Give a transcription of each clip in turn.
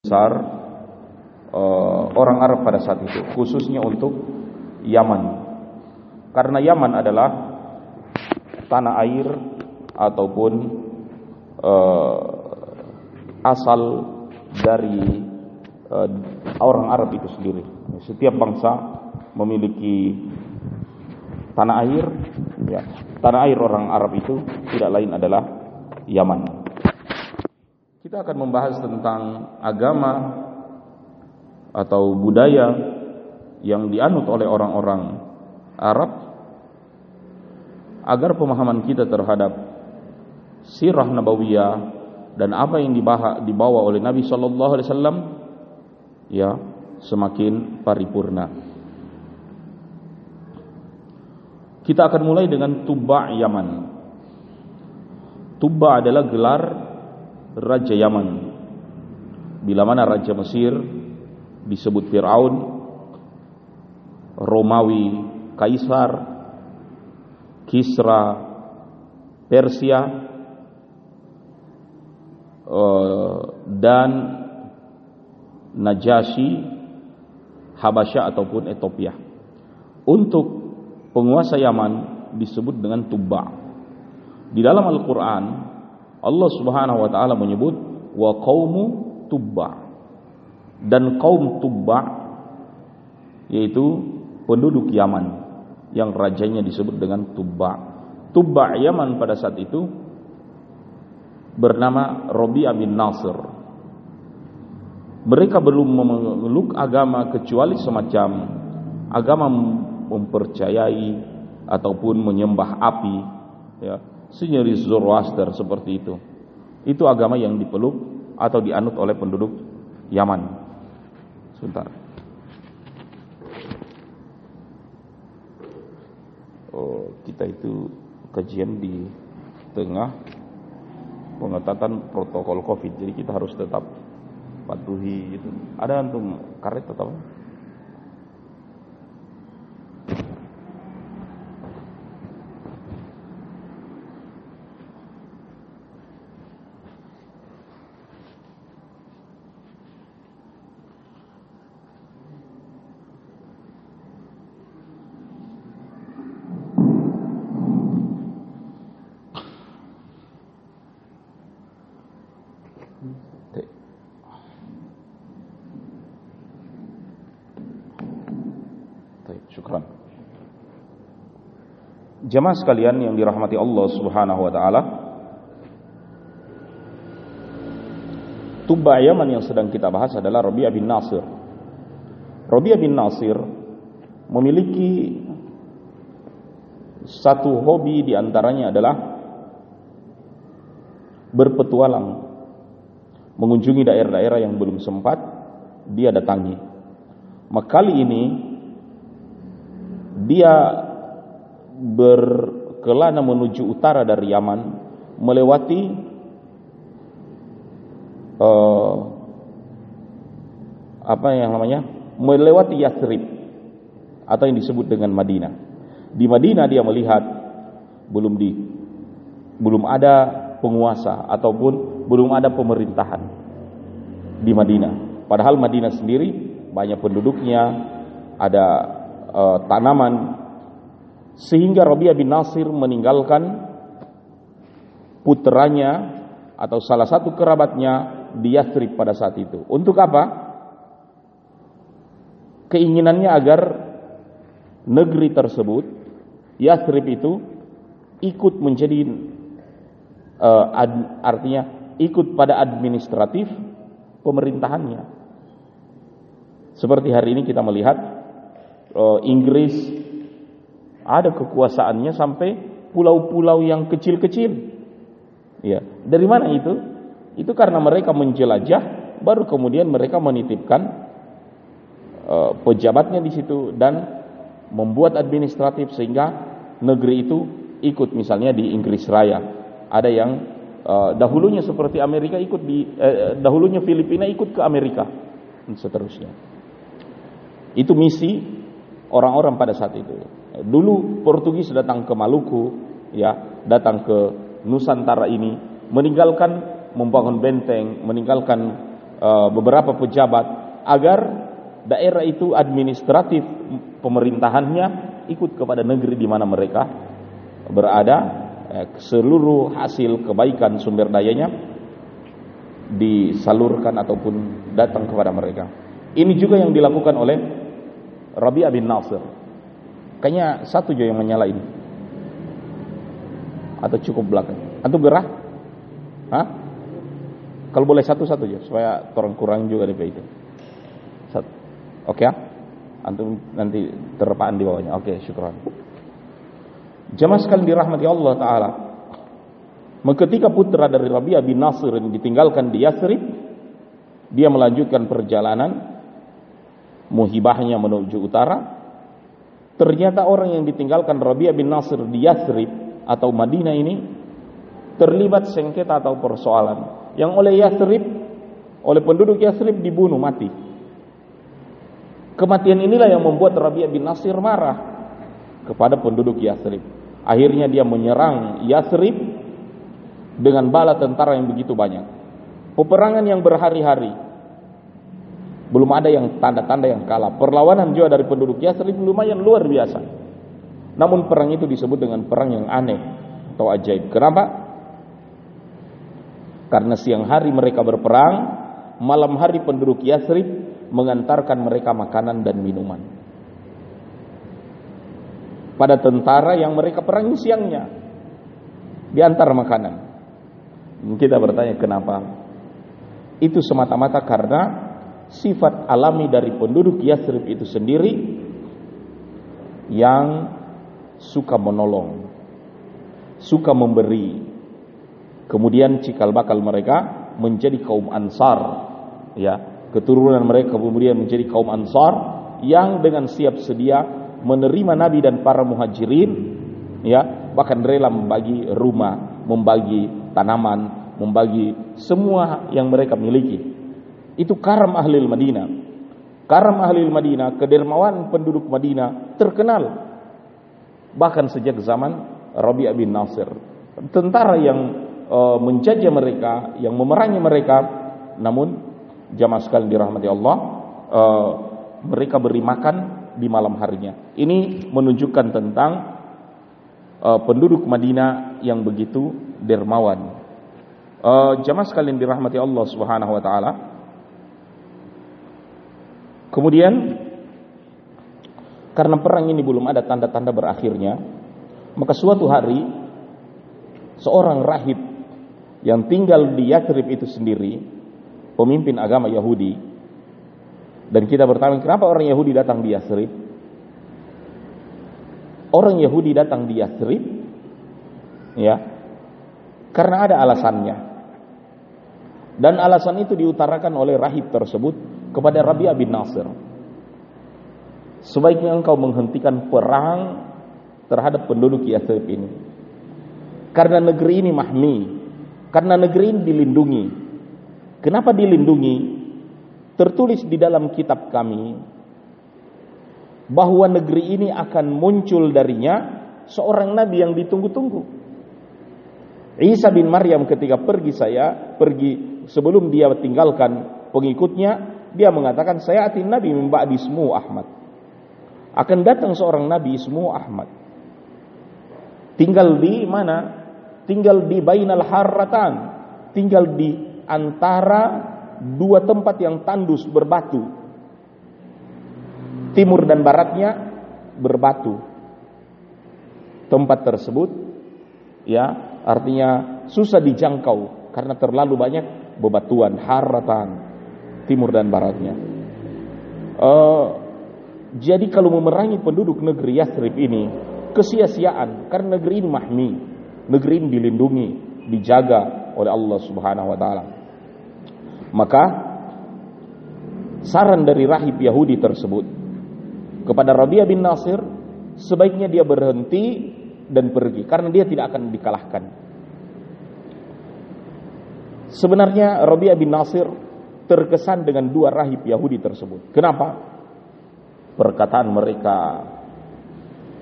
besar uh, orang Arab pada saat itu, khususnya untuk Yaman. Karena Yaman adalah tanah air ataupun uh, asal dari uh, orang Arab itu sendiri. Setiap bangsa memiliki tanah air, ya. Tanah air orang Arab itu tidak lain adalah Yaman. Kita akan membahas tentang agama atau budaya yang dianut oleh orang-orang Arab agar pemahaman kita terhadap sirah nabawiyah dan apa yang dibawa oleh Nabi sallallahu alaihi wasallam ya semakin paripurna. Kita akan mulai dengan Tuba Yaman. Tuba adalah gelar Raja Yaman. Bila mana Raja Mesir Disebut Fir'aun Romawi Kaisar Kisra Persia uh, Dan Najasyi Habasya ataupun Ethiopia. Untuk penguasa Yaman disebut dengan Tuba Di dalam Al-Quran Allah Subhanahu wa taala menyebut wa qaumu tubba dan kaum tubba yaitu penduduk Yaman yang rajanya disebut dengan Tubba. Tubba Yaman pada saat itu bernama Robi'ah bin Nasr. Mereka belum memeluk agama kecuali semacam agama mempercayai ataupun menyembah api ya senyeri Zoroaster seperti itu. Itu agama yang dipeluk atau dianut oleh penduduk Yaman. Sebentar. Oh, kita itu kajian di tengah pengetatan protokol Covid. Jadi kita harus tetap patuhi itu. Ada antum karet atau apa? Syukran. Jemaah sekalian yang dirahmati Allah Subhanahu wa taala. Yaman yang sedang kita bahas adalah Rabi'ah bin Nasir. Rabi'ah bin Nasir memiliki satu hobi di antaranya adalah berpetualang mengunjungi daerah-daerah yang belum sempat dia datangi. Maka kali ini dia berkelana menuju utara dari Yaman melewati uh, apa yang namanya? Melewati Yathrib atau yang disebut dengan Madinah. Di Madinah dia melihat belum di belum ada penguasa ataupun belum ada pemerintahan di Madinah. Padahal Madinah sendiri banyak penduduknya ada uh, tanaman sehingga Rabi'ah bin Nasir meninggalkan putranya atau salah satu kerabatnya di Yathrib pada saat itu. Untuk apa? Keinginannya agar negeri tersebut Yathrib itu ikut menjadi uh, ad, artinya ikut pada administratif pemerintahannya. Seperti hari ini kita melihat uh, Inggris ada kekuasaannya sampai pulau-pulau yang kecil-kecil. Ya, dari mana itu? Itu karena mereka menjelajah, baru kemudian mereka menitipkan uh, pejabatnya di situ dan membuat administratif sehingga negeri itu ikut misalnya di Inggris Raya. Ada yang uh, dahulunya seperti Amerika ikut di uh, dahulunya Filipina ikut ke Amerika dan seterusnya. Itu misi orang-orang pada saat itu. Dulu Portugis datang ke Maluku, ya, datang ke Nusantara ini, meninggalkan membangun benteng, meninggalkan uh, beberapa pejabat agar daerah itu administratif pemerintahannya ikut kepada negeri di mana mereka berada eh, seluruh hasil kebaikan sumber dayanya disalurkan ataupun datang kepada mereka. Ini juga yang dilakukan oleh Rabi'ah bin Nasir. Kayaknya satu juga yang menyala ini. Atau cukup belakang. Atau gerah? Hah? Kalau boleh satu-satu aja supaya orang kurang juga di itu. Satu. Oke ya? Antum nanti terpaan di bawahnya. Oke, syukuran. Jamaah sekalian dirahmati Allah taala. Ketika putra dari Rabi'ah bin Nasir ditinggalkan di Yathrib, dia melanjutkan perjalanan muhibahnya menuju utara. Ternyata orang yang ditinggalkan Rabi'ah bin Nasir di Yathrib atau Madinah ini terlibat sengketa atau persoalan yang oleh Yathrib oleh penduduk Yathrib dibunuh mati. Kematian inilah yang membuat Rabi'ah bin Nasir marah kepada penduduk Yathrib. Akhirnya dia menyerang Yathrib dengan bala tentara yang begitu banyak. Peperangan yang berhari-hari. Belum ada yang tanda-tanda yang kalah. Perlawanan juga dari penduduk Yasrib lumayan luar biasa. Namun perang itu disebut dengan perang yang aneh atau ajaib. Kenapa? Karena siang hari mereka berperang, malam hari penduduk Yasrib mengantarkan mereka makanan dan minuman. Pada tentara yang mereka perangi siangnya, diantar makanan. Kita bertanya kenapa? Itu semata-mata karena sifat alami dari penduduk Yasrib itu sendiri yang suka menolong, suka memberi. Kemudian cikal bakal mereka menjadi kaum Ansar, ya, keturunan mereka kemudian menjadi kaum Ansar yang dengan siap sedia menerima Nabi dan para muhajirin, ya, bahkan rela membagi rumah, membagi tanaman, membagi semua yang mereka miliki. Itu karam ahli Madinah. Karam ahli Madinah, kedermawan penduduk Madinah terkenal. Bahkan sejak zaman Rabi'ah bin Nasir. Tentara yang uh, menjajah mereka, yang memerangi mereka, namun jamaah sekalian dirahmati Allah, uh, mereka beri makan di malam harinya. Ini menunjukkan tentang uh, penduduk Madinah yang begitu dermawan. Uh, jamaah sekalian dirahmati Allah Subhanahu wa taala. Kemudian karena perang ini belum ada tanda-tanda berakhirnya, maka suatu hari seorang rahib yang tinggal di Yathrib itu sendiri, pemimpin agama Yahudi, dan kita bertanya kenapa orang Yahudi datang di Yathrib? Orang Yahudi datang di Yathrib, ya, karena ada alasannya. Dan alasan itu diutarakan oleh rahib tersebut kepada Rabi'ah bin Nasir. Sebaiknya engkau menghentikan perang terhadap penduduk Yathrib ini. Karena negeri ini mahmi, karena negeri ini dilindungi. Kenapa dilindungi? Tertulis di dalam kitab kami bahwa negeri ini akan muncul darinya seorang nabi yang ditunggu-tunggu. Isa bin Maryam ketika pergi saya, pergi sebelum dia tinggalkan pengikutnya, dia mengatakan saya atin nabi mimba ismu Ahmad. Akan datang seorang nabi ismu Ahmad. Tinggal di mana? Tinggal di Bainal Harratan. Tinggal di antara dua tempat yang tandus berbatu. Timur dan baratnya berbatu. Tempat tersebut ya artinya susah dijangkau karena terlalu banyak bebatuan, haratan timur dan baratnya. Uh, jadi kalau memerangi penduduk negeri Yathrib ini kesia-siaan karena negeri ini mahmi, negeri ini dilindungi, dijaga oleh Allah Subhanahu wa taala. Maka saran dari rahib Yahudi tersebut kepada Rabi'ah bin Nasir sebaiknya dia berhenti dan pergi karena dia tidak akan dikalahkan. Sebenarnya Rabi'ah bin Nasir terkesan dengan dua rahib Yahudi tersebut. Kenapa? Perkataan mereka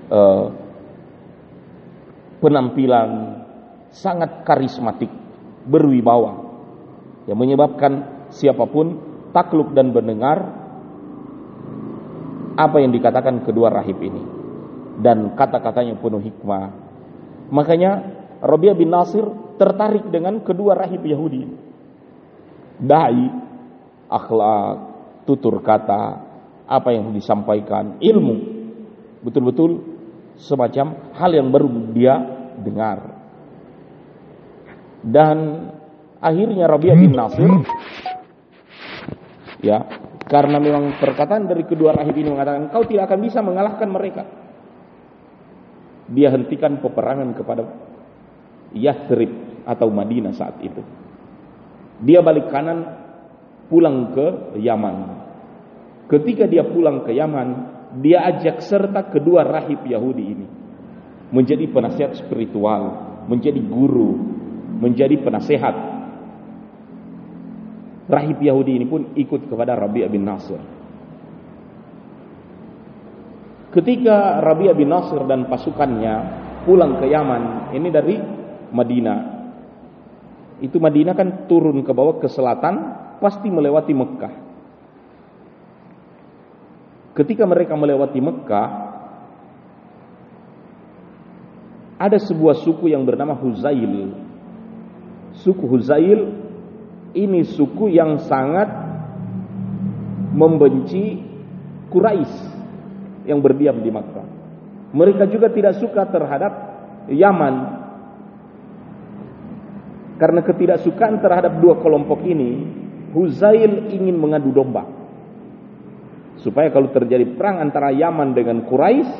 uh, penampilan sangat karismatik, berwibawa yang menyebabkan siapa pun takluk dan mendengar apa yang dikatakan kedua rahib ini dan kata-katanya penuh hikmah. Makanya Rabi'ah bin Nasir tertarik dengan kedua rahib Yahudi. Dai, akhlak, tutur kata, apa yang disampaikan, ilmu. Betul-betul semacam hal yang baru dia dengar. Dan akhirnya Rabi'ah bin Nasir ya, karena memang perkataan dari kedua rahib ini mengatakan kau tidak akan bisa mengalahkan mereka. Dia hentikan peperangan kepada Yathrib atau Madinah saat itu. Dia balik kanan pulang ke Yaman. Ketika dia pulang ke Yaman, dia ajak serta kedua rahib Yahudi ini menjadi penasihat spiritual, menjadi guru, menjadi penasehat. Rahib Yahudi ini pun ikut kepada Rabi' bin Nasir. Ketika Rabi' bin Nasir dan pasukannya pulang ke Yaman, ini dari Madinah. Itu Madinah kan turun ke bawah ke selatan, pasti melewati Mekah. Ketika mereka melewati Mekah, ada sebuah suku yang bernama Huzail. Suku Huzail ini suku yang sangat membenci Quraisy yang berdiam di Makkah. Mereka juga tidak suka terhadap Yaman karena ketidaksukaan terhadap dua kelompok ini, Huzail ingin mengadu domba. Supaya kalau terjadi perang antara Yaman dengan Quraisy,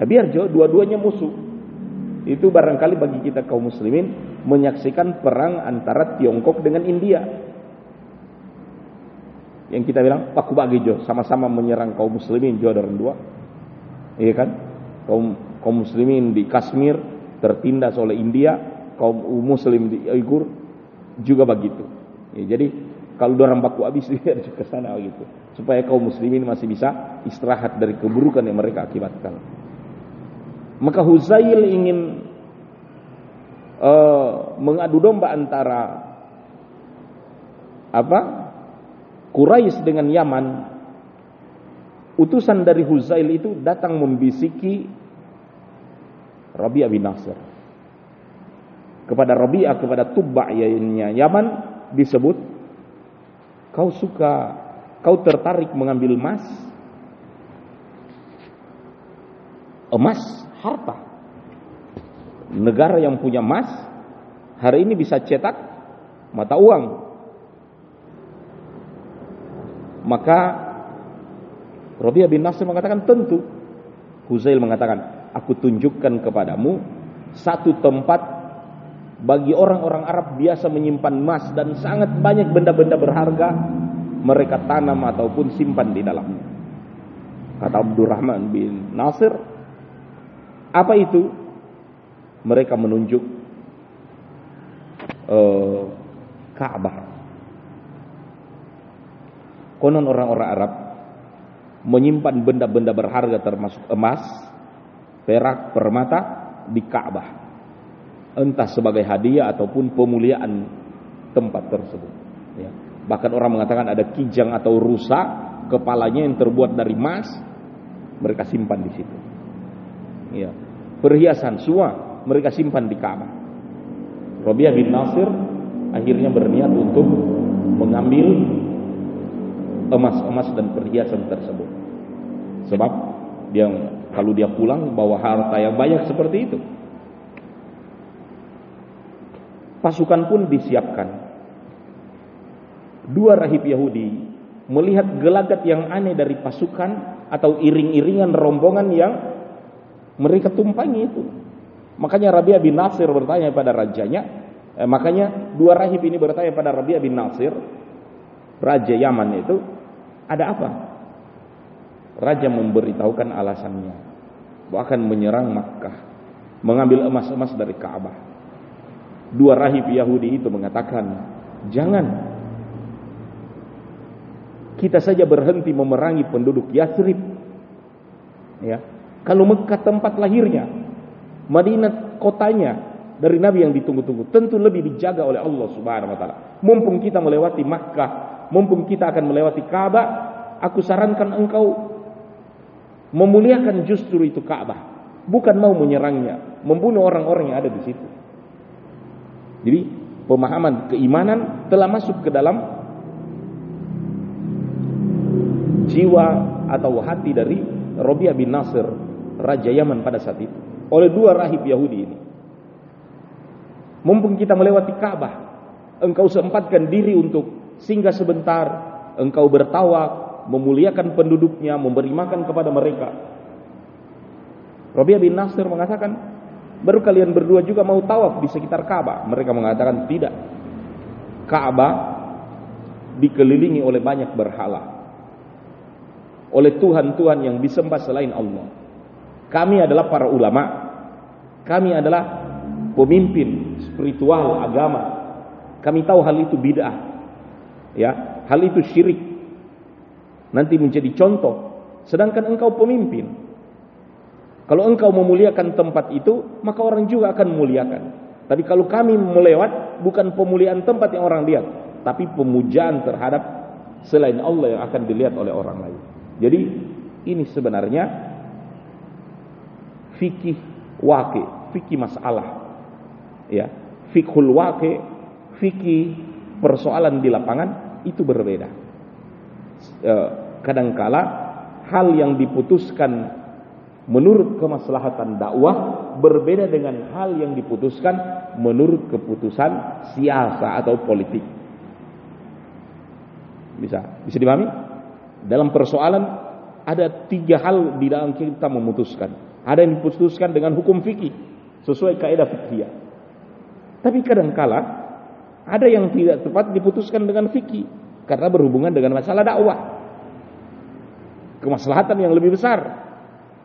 ya biar dua-duanya musuh. Itu barangkali bagi kita kaum muslimin menyaksikan perang antara Tiongkok dengan India. Yang kita bilang paku bagi jo, sama-sama menyerang kaum muslimin jo dan dua. Iya kan? Kaum kaum muslimin di Kashmir tertindas oleh India, kaum muslim di Uyghur juga begitu. Ya, jadi kalau orang baku habis dia ke sana gitu supaya kaum muslimin masih bisa istirahat dari keburukan yang mereka akibatkan. Maka Huzail ingin uh, mengadu domba antara apa? Quraisy dengan Yaman. Utusan dari Huzail itu datang membisiki Rabi'ah bin Nasr kepada Rabi'ah kepada Tubba yaitu Yaman disebut kau suka kau tertarik mengambil emas emas harta. Negara yang punya emas hari ini bisa cetak mata uang. Maka Rabi'ah bin Nasir mengatakan tentu. Huzail mengatakan aku tunjukkan kepadamu satu tempat bagi orang-orang Arab biasa menyimpan emas dan sangat banyak benda-benda berharga mereka tanam ataupun simpan di dalamnya. Kata Abdurrahman bin Nasir, apa itu? Mereka menunjuk uh, Ka'bah. Konon orang-orang Arab menyimpan benda-benda berharga termasuk emas, perak, permata di Ka'bah entah sebagai hadiah ataupun pemuliaan tempat tersebut. Ya. Bahkan orang mengatakan ada kijang atau rusa kepalanya yang terbuat dari emas, mereka simpan di situ. Ya. Perhiasan semua mereka simpan di Ka'bah. Rabi'ah bin Nasir akhirnya berniat untuk mengambil emas-emas dan perhiasan tersebut. Sebab dia kalau dia pulang bawa harta yang banyak seperti itu, Pasukan pun disiapkan. Dua rahib Yahudi melihat gelagat yang aneh dari pasukan atau iring-iringan rombongan yang mereka tumpangi itu. Makanya Rabi'ah bin Nasir bertanya pada rajanya, eh, makanya dua rahib ini bertanya pada Rabi'ah bin Nasir, raja Yaman itu, ada apa? Raja memberitahukan alasannya, bahkan menyerang Makkah, mengambil emas-emas dari Ka'bah. Dua rahib Yahudi itu mengatakan, "Jangan kita saja berhenti memerangi penduduk Yathrib. Ya. Kalau Mekah tempat lahirnya, Madinah kotanya, dari Nabi yang ditunggu-tunggu tentu lebih dijaga oleh Allah Subhanahu wa taala. Mumpung kita melewati Makkah, mumpung kita akan melewati Ka'bah, aku sarankan engkau memuliakan justru itu Ka'bah, bukan mau menyerangnya, membunuh orang-orang yang ada di situ. Jadi pemahaman keimanan telah masuk ke dalam jiwa atau hati dari Robiah bin Nasir, Raja Yaman pada saat itu. Oleh dua rahib Yahudi ini. Mumpung kita melewati Ka'bah, engkau sempatkan diri untuk singgah sebentar, engkau bertawa, memuliakan penduduknya, memberi makan kepada mereka. Robiah bin Nasir mengatakan, baru kalian berdua juga mau tawaf di sekitar Ka'bah. Mereka mengatakan tidak. Ka'bah dikelilingi oleh banyak berhala. Oleh Tuhan-Tuhan yang disembah selain Allah. Kami adalah para ulama. Kami adalah pemimpin spiritual agama. Kami tahu hal itu bid'ah. Ya, hal itu syirik. Nanti menjadi contoh. Sedangkan engkau pemimpin. Kalau engkau memuliakan tempat itu, maka orang juga akan memuliakan. Tapi kalau kami melewat, bukan pemuliaan tempat yang orang lihat, tapi pemujaan terhadap selain Allah yang akan dilihat oleh orang lain. Jadi ini sebenarnya fikih waqi, fikih masalah ya fikhul waqi fikih persoalan di lapangan itu berbeda e, kadangkala hal yang diputuskan menurut kemaslahatan dakwah berbeda dengan hal yang diputuskan menurut keputusan siasa atau politik. Bisa bisa dipahami? Dalam persoalan ada tiga hal di dalam kita memutuskan. Ada yang diputuskan dengan hukum fikih sesuai kaidah fikih. Tapi kadangkala ada yang tidak tepat diputuskan dengan fikih karena berhubungan dengan masalah dakwah. Kemaslahatan yang lebih besar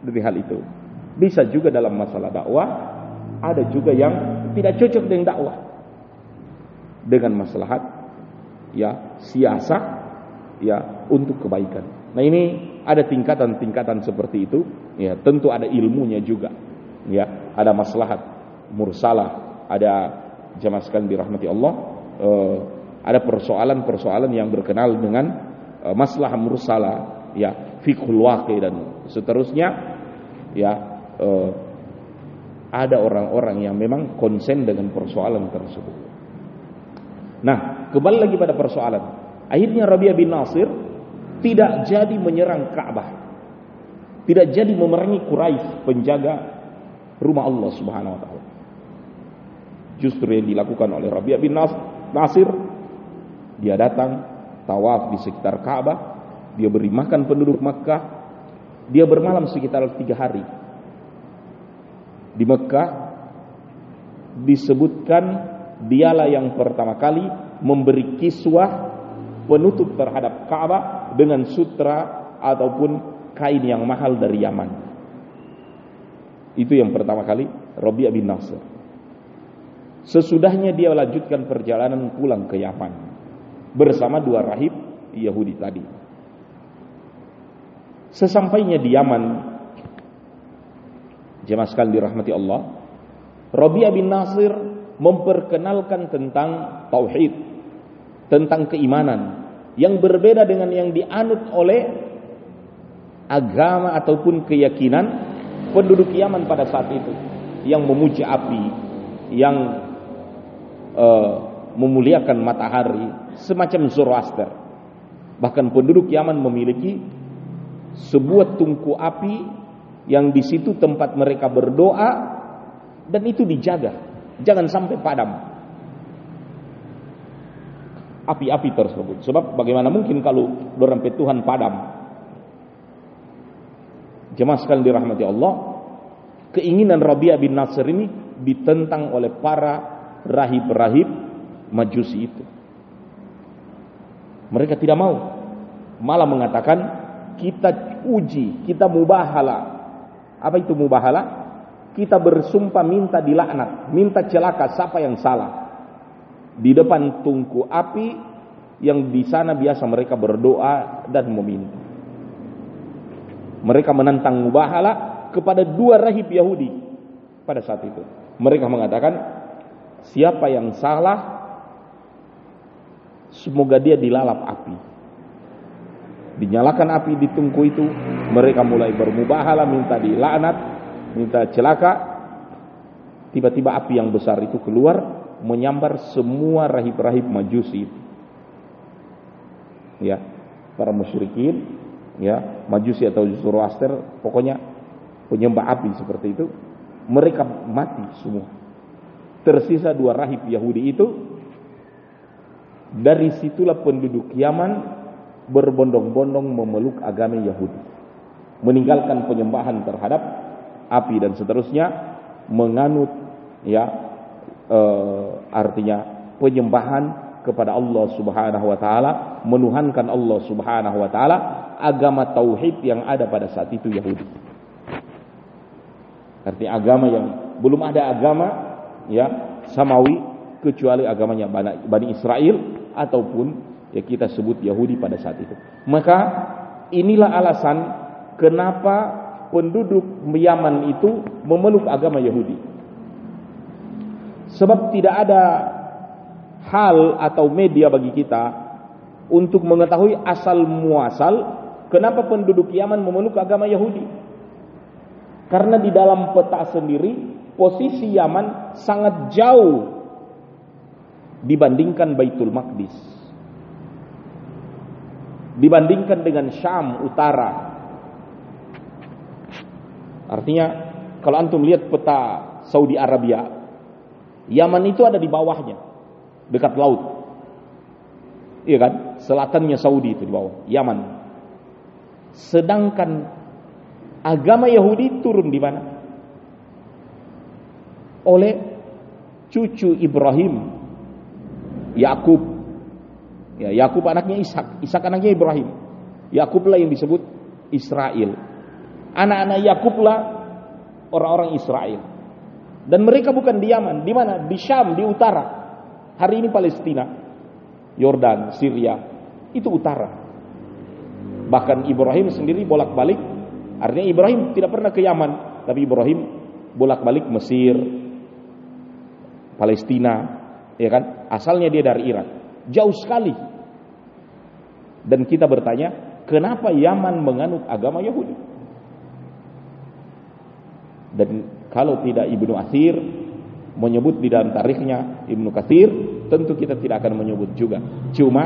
dari hal itu. Bisa juga dalam masalah dakwah ada juga yang tidak cocok dengan dakwah. Dengan maslahat ya siasa ya untuk kebaikan. Nah ini ada tingkatan-tingkatan seperti itu. Ya tentu ada ilmunya juga. Ya ada maslahat mursalah, ada jamaah sekalian dirahmati Allah uh, ada persoalan-persoalan yang berkenal dengan uh, masalah mursalah ya fikhul waqi dan seterusnya ya uh, ada orang-orang yang memang konsen dengan persoalan tersebut. Nah, kembali lagi pada persoalan. Akhirnya Rabi'ah bin Nasir tidak jadi menyerang Ka'bah. Tidak jadi memerangi Quraisy penjaga rumah Allah Subhanahu wa taala justru yang dilakukan oleh Rabi'ah bin Nasir dia datang tawaf di sekitar Ka'bah dia beri makan penduduk Makkah dia bermalam sekitar tiga hari. Di Mekah disebutkan dialah yang pertama kali memberi kiswah penutup terhadap Ka'bah dengan sutra ataupun kain yang mahal dari Yaman. Itu yang pertama kali Rabi'ah bin Nasir Sesudahnya dia lanjutkan perjalanan pulang ke Yaman bersama dua rahib Yahudi tadi. Sesampainya di Yaman, jemaah sekalian dirahmati Allah, Rabi'ah bin Nasir memperkenalkan tentang tauhid, tentang keimanan yang berbeda dengan yang dianut oleh agama ataupun keyakinan penduduk Yaman pada saat itu yang memuji api, yang uh, memuliakan matahari semacam Zoroaster. Bahkan penduduk Yaman memiliki sebuah tungku api yang di situ tempat mereka berdoa dan itu dijaga, jangan sampai padam. Api-api tersebut. Sebab bagaimana mungkin kalau dompet Tuhan padam? Jemaah sekalian dirahmati Allah, keinginan Rabi'ah bin Nasr ini ditentang oleh para rahib-rahib majusi itu. Mereka tidak mau. Malah mengatakan kita uji, kita mubahala. Apa itu mubahala? Kita bersumpah minta dilaknat, minta celaka siapa yang salah. Di depan tungku api yang di sana biasa mereka berdoa dan meminta. Mereka menantang mubahala kepada dua rahib Yahudi pada saat itu. Mereka mengatakan siapa yang salah semoga dia dilalap api. Dinyalakan api di tungku itu, mereka mulai bermubahalah minta dilaknat, minta celaka. Tiba-tiba api yang besar itu keluar menyambar semua rahib-rahib majusi Ya, para musyrikin, ya, majusi atau Zoroaster, pokoknya penyembah api seperti itu, mereka mati semua. Tersisa dua rahib Yahudi itu dari situlah penduduk Yaman berbondong-bondong memeluk agama Yahudi. Meninggalkan penyembahan terhadap api dan seterusnya menganut ya e, artinya penyembahan kepada Allah Subhanahu wa taala, menuhankan Allah Subhanahu wa taala, agama tauhid yang ada pada saat itu Yahudi. Artinya agama yang belum ada agama ya samawi kecuali agamanya Bani Israel ataupun ya kita sebut Yahudi pada saat itu. Maka inilah alasan kenapa penduduk Yaman itu memeluk agama Yahudi. Sebab tidak ada hal atau media bagi kita untuk mengetahui asal muasal kenapa penduduk Yaman memeluk agama Yahudi. Karena di dalam peta sendiri posisi Yaman sangat jauh dibandingkan Baitul Maqdis. Dibandingkan dengan Syam utara. Artinya kalau antum lihat peta Saudi Arabia, Yaman itu ada di bawahnya, dekat laut. Iya kan? Selatannya Saudi itu di bawah, Yaman. Sedangkan agama Yahudi turun di mana? Oleh cucu Ibrahim Yakub. Ya, Yakub anaknya Ishak, Ishak anaknya Ibrahim. Yakublah yang disebut Israel. Anak-anak Yakublah orang-orang Israel. Dan mereka bukan di Yaman, di mana? Di Syam, di utara. Hari ini Palestina, Yordan, Syria, itu utara. Bahkan Ibrahim sendiri bolak-balik, artinya Ibrahim tidak pernah ke Yaman, tapi Ibrahim bolak-balik Mesir, Palestina, ya kan? Asalnya dia dari Irak. Jauh sekali. Dan kita bertanya, kenapa Yaman menganut agama Yahudi? Dan kalau tidak Ibnu Athir menyebut di dalam tarikhnya Ibnu Kathir, tentu kita tidak akan menyebut juga. Cuma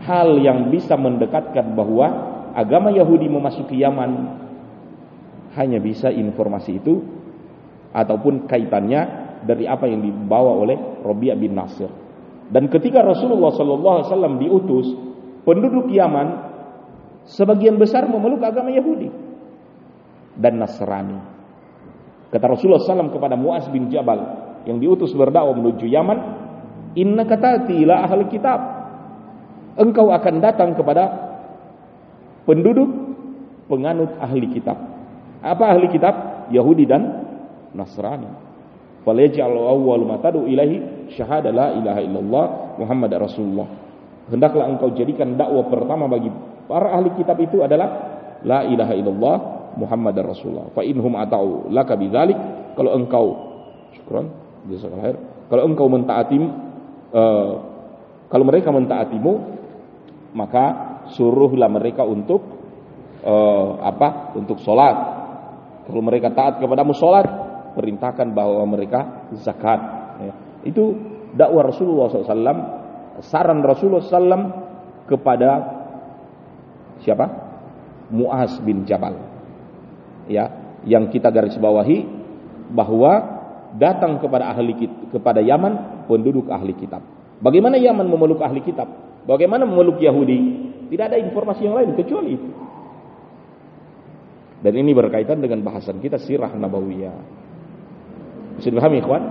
hal yang bisa mendekatkan bahwa agama Yahudi memasuki Yaman hanya bisa informasi itu ataupun kaitannya dari apa yang dibawa oleh Rabi' bin Nasir. Dan ketika Rasulullah sallallahu alaihi wasallam diutus, penduduk Yaman sebagian besar memeluk agama Yahudi dan Nasrani. Kata Rasulullah SAW kepada Muaz bin Jabal yang diutus berdakwah menuju Yaman, Inna katati ila ahli kitab. Engkau akan datang kepada penduduk penganut ahli kitab. Apa ahli kitab? Yahudi dan Nasrani. Falyaj'al awwal ma tad'u ilahi syahada la ilaha illallah Muhammad Rasulullah. Hendaklah engkau jadikan dakwah pertama bagi para ahli kitab itu adalah la ilaha illallah Muhammad Rasulullah. Fa inhum ata'u laka bidzalik kalau engkau syukran jazakallahu khair. Kalau engkau mentaatim uh, kalau mereka mentaatimu maka suruhlah mereka untuk uh, apa? Untuk salat. Kalau mereka taat kepadamu salat, perintahkan bahwa mereka zakat. Ya. Itu dakwah Rasulullah SAW, saran Rasulullah SAW kepada siapa? Muaz bin Jabal. Ya, yang kita garis bawahi bahwa datang kepada ahli kepada Yaman penduduk ahli kitab. Bagaimana Yaman memeluk ahli kitab? Bagaimana memeluk Yahudi? Tidak ada informasi yang lain kecuali itu. Dan ini berkaitan dengan bahasan kita sirah nabawiyah. Bisa dipahami ikhwan?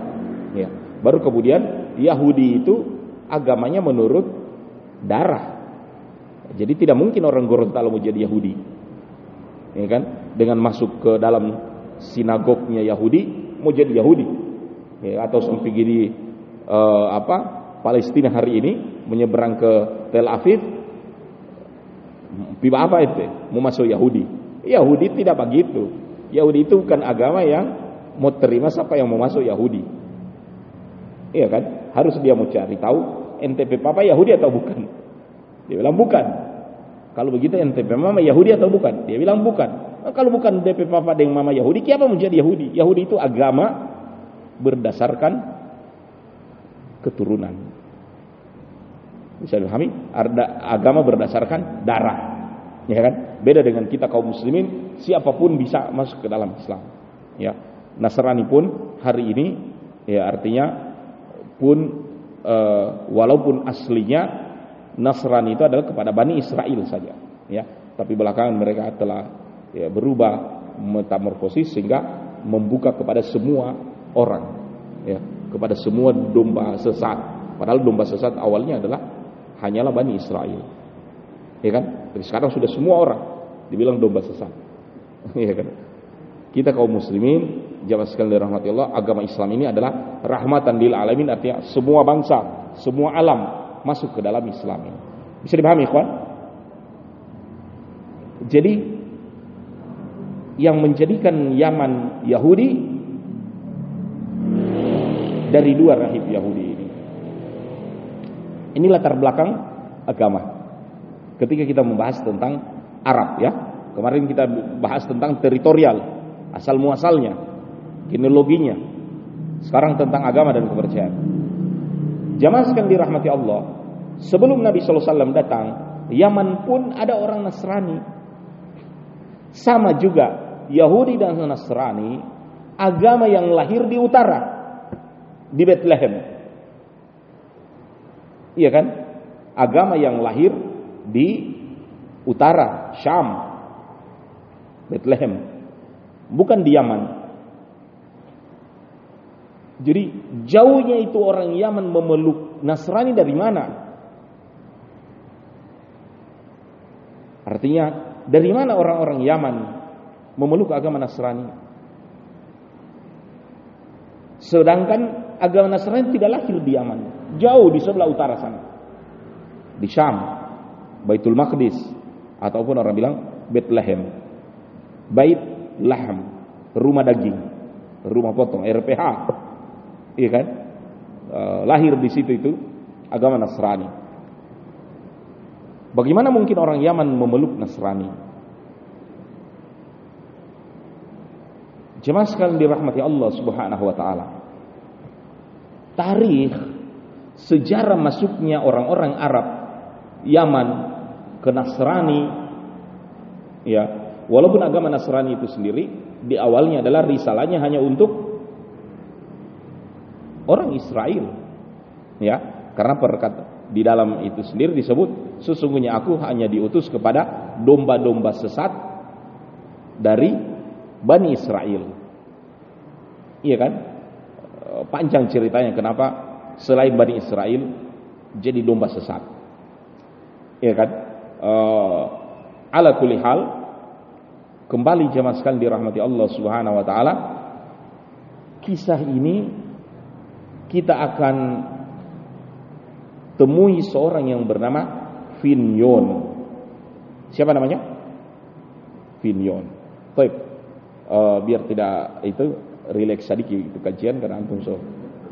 Ya. Baru kemudian Yahudi itu agamanya menurut darah. Jadi tidak mungkin orang Gorontalo mau jadi Yahudi. Ya kan? Dengan masuk ke dalam sinagognya Yahudi mau jadi Yahudi. Ya, atau sampai gini uh, apa? Palestina hari ini menyeberang ke Tel Aviv Piba apa itu? Mau masuk Yahudi. Yahudi tidak begitu. Yahudi itu bukan agama yang mau terima siapa yang mau masuk Yahudi. Iya kan? Harus dia mau cari tahu NTP papa Yahudi atau bukan. Dia bilang bukan. Kalau begitu NTP mama Yahudi atau bukan? Dia bilang bukan. Nah, kalau bukan DP papa dengan mama Yahudi, siapa menjadi Yahudi? Yahudi itu agama berdasarkan keturunan. Bisa dipahami? Agama berdasarkan darah. Ya kan? Beda dengan kita kaum muslimin, siapa pun bisa masuk ke dalam Islam. Ya. Nasrani pun hari ini ya artinya pun e, walaupun aslinya Nasrani itu adalah kepada Bani Israel saja, ya. Tapi belakangan mereka telah ya, berubah metamorfosis sehingga membuka kepada semua orang, ya, kepada semua domba sesat. Padahal domba sesat awalnya adalah hanyalah Bani Israel, ya kan? Tapi sekarang sudah semua orang dibilang domba sesat, ya kan? Kita kaum muslimin jamaah sekalian dirahmati Allah, agama Islam ini adalah rahmatan lil alamin artinya semua bangsa, semua alam masuk ke dalam Islam ini. Bisa dipahami, ikhwan? Jadi yang menjadikan Yaman Yahudi dari dua rahib Yahudi ini. Ini latar belakang agama. Ketika kita membahas tentang Arab ya. Kemarin kita bahas tentang teritorial, asal muasalnya, genealoginya. Sekarang tentang agama dan kepercayaan. Jamaah sekalian dirahmati Allah, sebelum Nabi sallallahu alaihi wasallam datang, Yaman pun ada orang Nasrani. Sama juga Yahudi dan Nasrani, agama yang lahir di utara, di Bethlehem. Iya kan? Agama yang lahir di utara, Syam, Bethlehem. Bukan di Yaman. Jadi jauhnya itu orang Yaman memeluk Nasrani dari mana? Artinya dari mana orang-orang Yaman memeluk agama Nasrani? Sedangkan agama Nasrani tidak lahir di Yaman, jauh di sebelah utara sana. Di Syam, Baitul Maqdis ataupun orang bilang Bethlehem. Bait Lahm, rumah daging, rumah potong, RPH. Iya kan? E, lahir di situ itu agama Nasrani. Bagaimana mungkin orang Yaman memeluk Nasrani? Jemaah sekalian dirahmati Allah Subhanahu wa taala. Tarikh sejarah masuknya orang-orang Arab Yaman ke Nasrani ya, walaupun agama Nasrani itu sendiri di awalnya adalah risalahnya hanya untuk orang Israel. Ya, karena perkata di dalam itu sendiri disebut sesungguhnya aku hanya diutus kepada domba-domba sesat dari Bani Israel. Iya kan? Panjang ceritanya kenapa selain Bani Israel jadi domba sesat. Iya kan? Uh, ala kulli hal kembali jemaah sekalian dirahmati Allah Subhanahu wa taala kisah ini kita akan temui seorang yang bernama Finyon. Siapa namanya? Finyon. Baik. Uh, biar tidak itu relax sedikit itu kajian karena antum so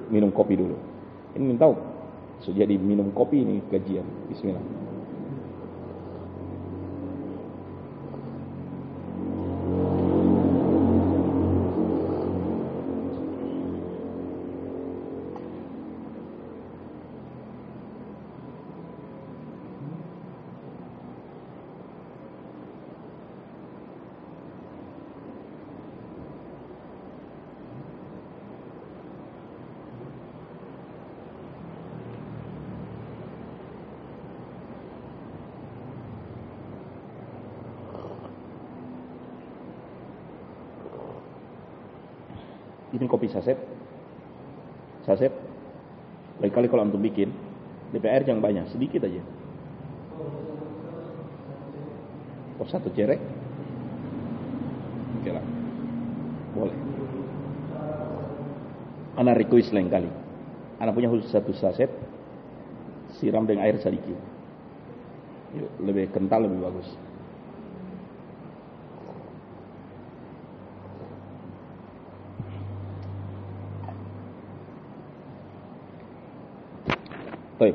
minum kopi dulu. Ini tahu. So, jadi minum kopi ini kajian. Bismillah. Ini kopi saset. Saset. Lain kali kalau antum bikin, DPR yang banyak, sedikit aja. Oh satu cerek. Oke lah. Boleh. Ana request lain kali. Ana punya khusus satu saset. Siram dengan air sedikit. Lebih kental, lebih bagus. Baik,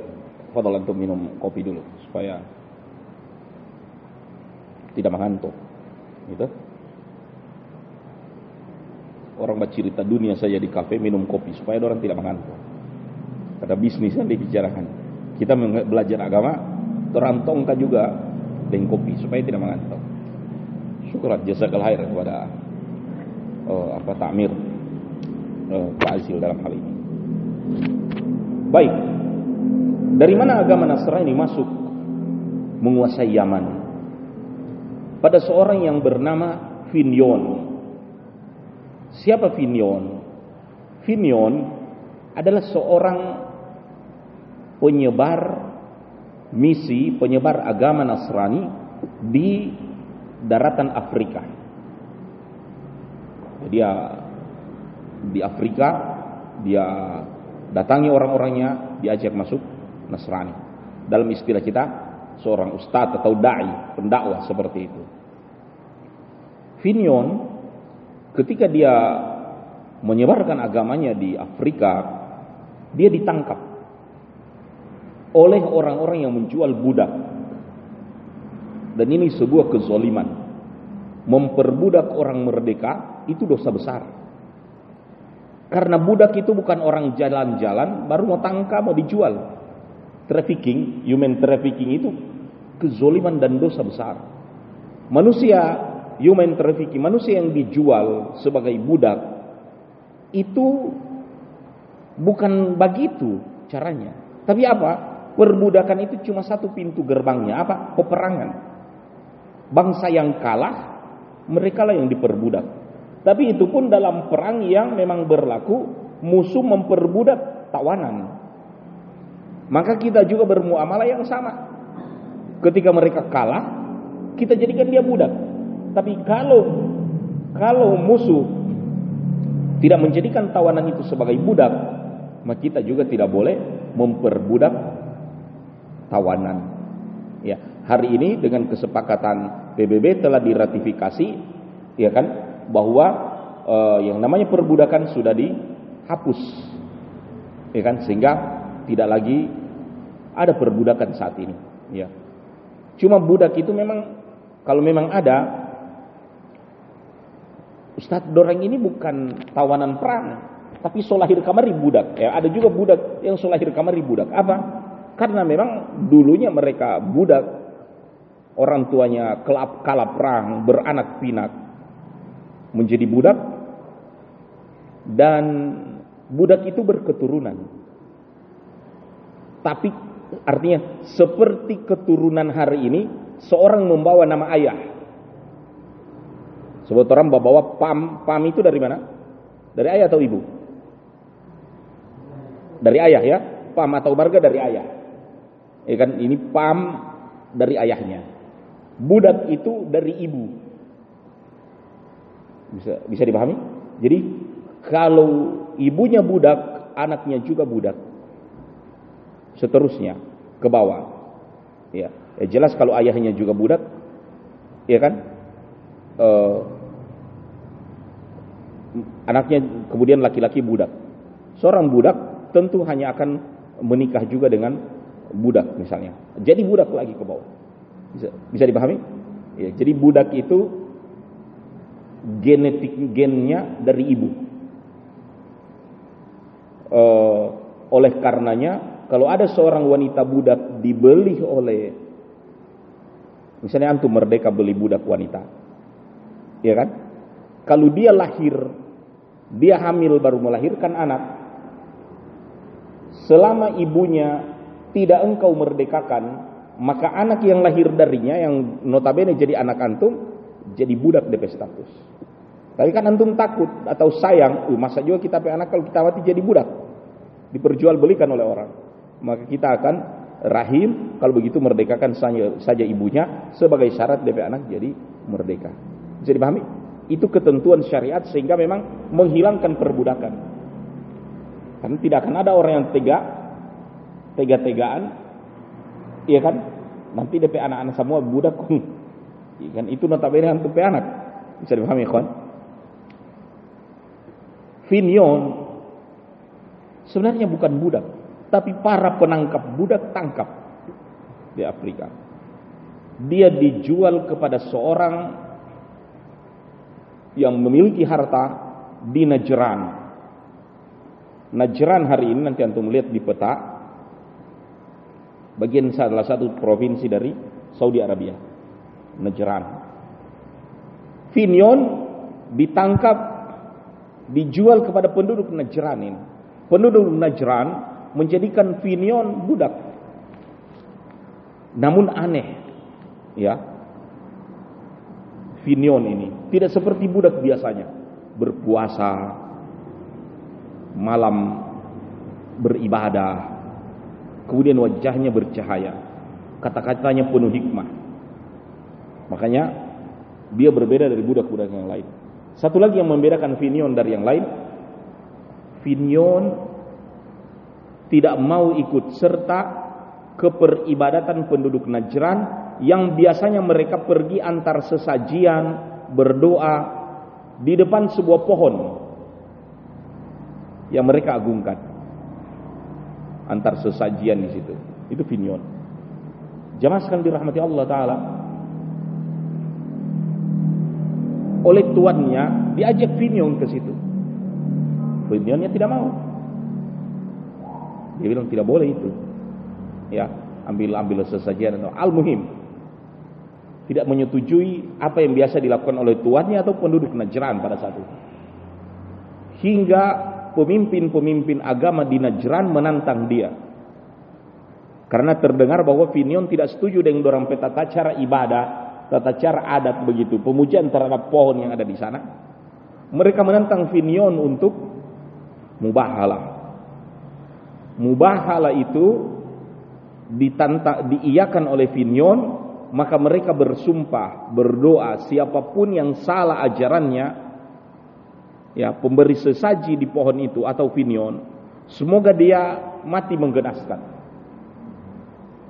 fadal antum minum kopi dulu supaya tidak mengantuk. Gitu. Orang bercerita dunia saja di kafe minum kopi supaya orang tidak mengantuk. Ada bisnis yang dibicarakan. Kita belajar agama, terantongkan juga dengan kopi supaya tidak mengantuk. Syukur jazakallahu khair kepada uh, apa takmir uh, Pak Azil dalam hal ini. Baik. Dari mana agama Nasrani masuk menguasai Yaman? Pada seorang yang bernama Finion. Siapa Finion? Finion adalah seorang penyebar misi, penyebar agama Nasrani di daratan Afrika. Dia di Afrika, dia datangi orang-orangnya, diajak masuk Nasrani. Dalam istilah kita, seorang ustadz atau dai, pendakwah seperti itu. Finion ketika dia menyebarkan agamanya di Afrika, dia ditangkap oleh orang-orang yang menjual budak. Dan ini sebuah kezoliman. Memperbudak orang merdeka itu dosa besar. Karena budak itu bukan orang jalan-jalan, baru mau tangkap, mau dijual. Trafficking, human trafficking itu kezoliman dan dosa besar. Manusia, human trafficking, manusia yang dijual sebagai budak, itu bukan begitu caranya. Tapi apa? Perbudakan itu cuma satu pintu gerbangnya. Apa? Peperangan. Bangsa yang kalah, mereka lah yang diperbudak. Tapi itu pun dalam perang yang memang berlaku musuh memperbudak tawanan. Maka kita juga bermuamalah yang sama. Ketika mereka kalah, kita jadikan dia budak. Tapi kalau kalau musuh tidak menjadikan tawanan itu sebagai budak, maka kita juga tidak boleh memperbudak tawanan. Ya, hari ini dengan kesepakatan PBB telah diratifikasi, ya kan? bahwa uh, yang namanya perbudakan sudah dihapus, ya kan? Sehingga tidak lagi ada perbudakan saat ini. Ya. Cuma budak itu memang kalau memang ada, Ustadz Doreng ini bukan tawanan perang, tapi solahir kamari budak. Ya, ada juga budak yang solahir kamari budak. Apa? Karena memang dulunya mereka budak, orang tuanya kelap kalap perang, beranak pinak, menjadi budak dan budak itu berketurunan. Tapi artinya seperti keturunan hari ini seorang membawa nama ayah. Sebut orang membawa pam, pam itu dari mana? Dari ayah atau ibu? Dari ayah ya, pam atau marga dari ayah. Ya kan ini pam dari ayahnya. Budak itu dari ibu. Bisa bisa dipahami? Jadi kalau ibunya budak, anaknya juga budak. Seterusnya ke bawah. Ya, ya jelas kalau ayahnya juga budak, ya kan? Uh, anaknya kemudian laki-laki budak. Seorang budak tentu hanya akan menikah juga dengan budak misalnya. Jadi budak lagi ke bawah. Bisa, bisa dipahami? Ya, jadi budak itu genetik gennya dari ibu. Uh, oleh karenanya, kalau ada seorang wanita budak dibeli oleh, misalnya antum merdeka beli budak wanita, ya kan? Kalau dia lahir, dia hamil baru melahirkan anak, selama ibunya tidak engkau merdekakan, maka anak yang lahir darinya yang notabene jadi anak antum jadi budak DP status. Tapi kan antum takut atau sayang, uh, masa juga kita punya anak kalau kita mati jadi budak. Diperjualbelikan oleh orang. Maka kita akan rahim kalau begitu merdekakan saja, ibunya sebagai syarat DP anak jadi merdeka. Bisa dipahami? Itu ketentuan syariat sehingga memang menghilangkan perbudakan. Karena tidak akan ada orang yang tega, tega-tegaan, iya kan? Nanti DP anak-anak semua budak kan itu notabene untuk anak. Bisa dipahami kawan? Finion sebenarnya bukan budak. Tapi para penangkap budak tangkap di Afrika. Dia dijual kepada seorang yang memiliki harta di Najran. Najran hari ini nanti antum lihat di peta bagian salah satu provinsi dari Saudi Arabia. Najran. Finion ditangkap dijual kepada penduduk Najran ini. Penduduk Najran menjadikan Finion budak. Namun aneh, ya. Finion ini tidak seperti budak biasanya, berpuasa, malam beribadah, kemudian wajahnya bercahaya, kata-katanya penuh hikmah. Makanya dia berbeda dari budak-budak yang lain. Satu lagi yang membedakan Finion dari yang lain, Finion tidak mau ikut serta keperibadatan penduduk Najran yang biasanya mereka pergi antar sesajian berdoa di depan sebuah pohon yang mereka agungkan. Antar sesajian di situ. Itu Finion. Jamaah sekalian dirahmati Allah taala. Oleh tuannya diajak Finion ke situ. Finionnya tidak mau dia bilang tidak boleh itu. Ya ambil ambil sesajian. Atau al muhim tidak menyetujui apa yang biasa dilakukan oleh tuannya atau penduduk Najran pada saat itu. Hingga pemimpin-pemimpin agama di Najran menantang dia. Karena terdengar bahwa Finion tidak setuju dengan orang tata cara ibadah tata cara adat begitu. Pemujaan terhadap pohon yang ada di sana. Mereka menantang Finion untuk mubahalah mubahala itu ditanta, diiyakan oleh Finion maka mereka bersumpah berdoa siapa pun yang salah ajarannya ya pemberi sesaji di pohon itu atau Finion semoga dia mati menggenaskan.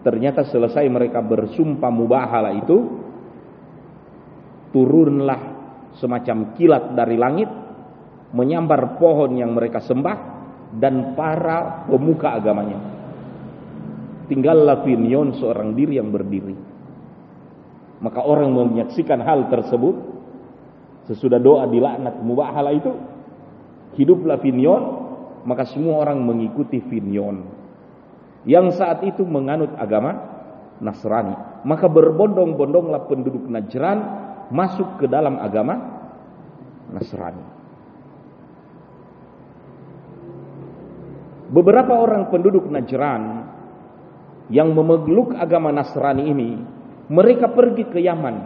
Ternyata selesai mereka bersumpah mubahala itu turunlah semacam kilat dari langit menyambar pohon yang mereka sembah dan para pemuka agamanya. Tinggallah Finion seorang diri yang berdiri. Maka orang menyaksikan hal tersebut sesudah doa dilaknat mubahala itu hiduplah Finion maka semua orang mengikuti Finion yang saat itu menganut agama Nasrani maka berbondong-bondonglah penduduk Najran masuk ke dalam agama Nasrani Beberapa orang penduduk Najran yang memeluk agama Nasrani ini, mereka pergi ke Yaman.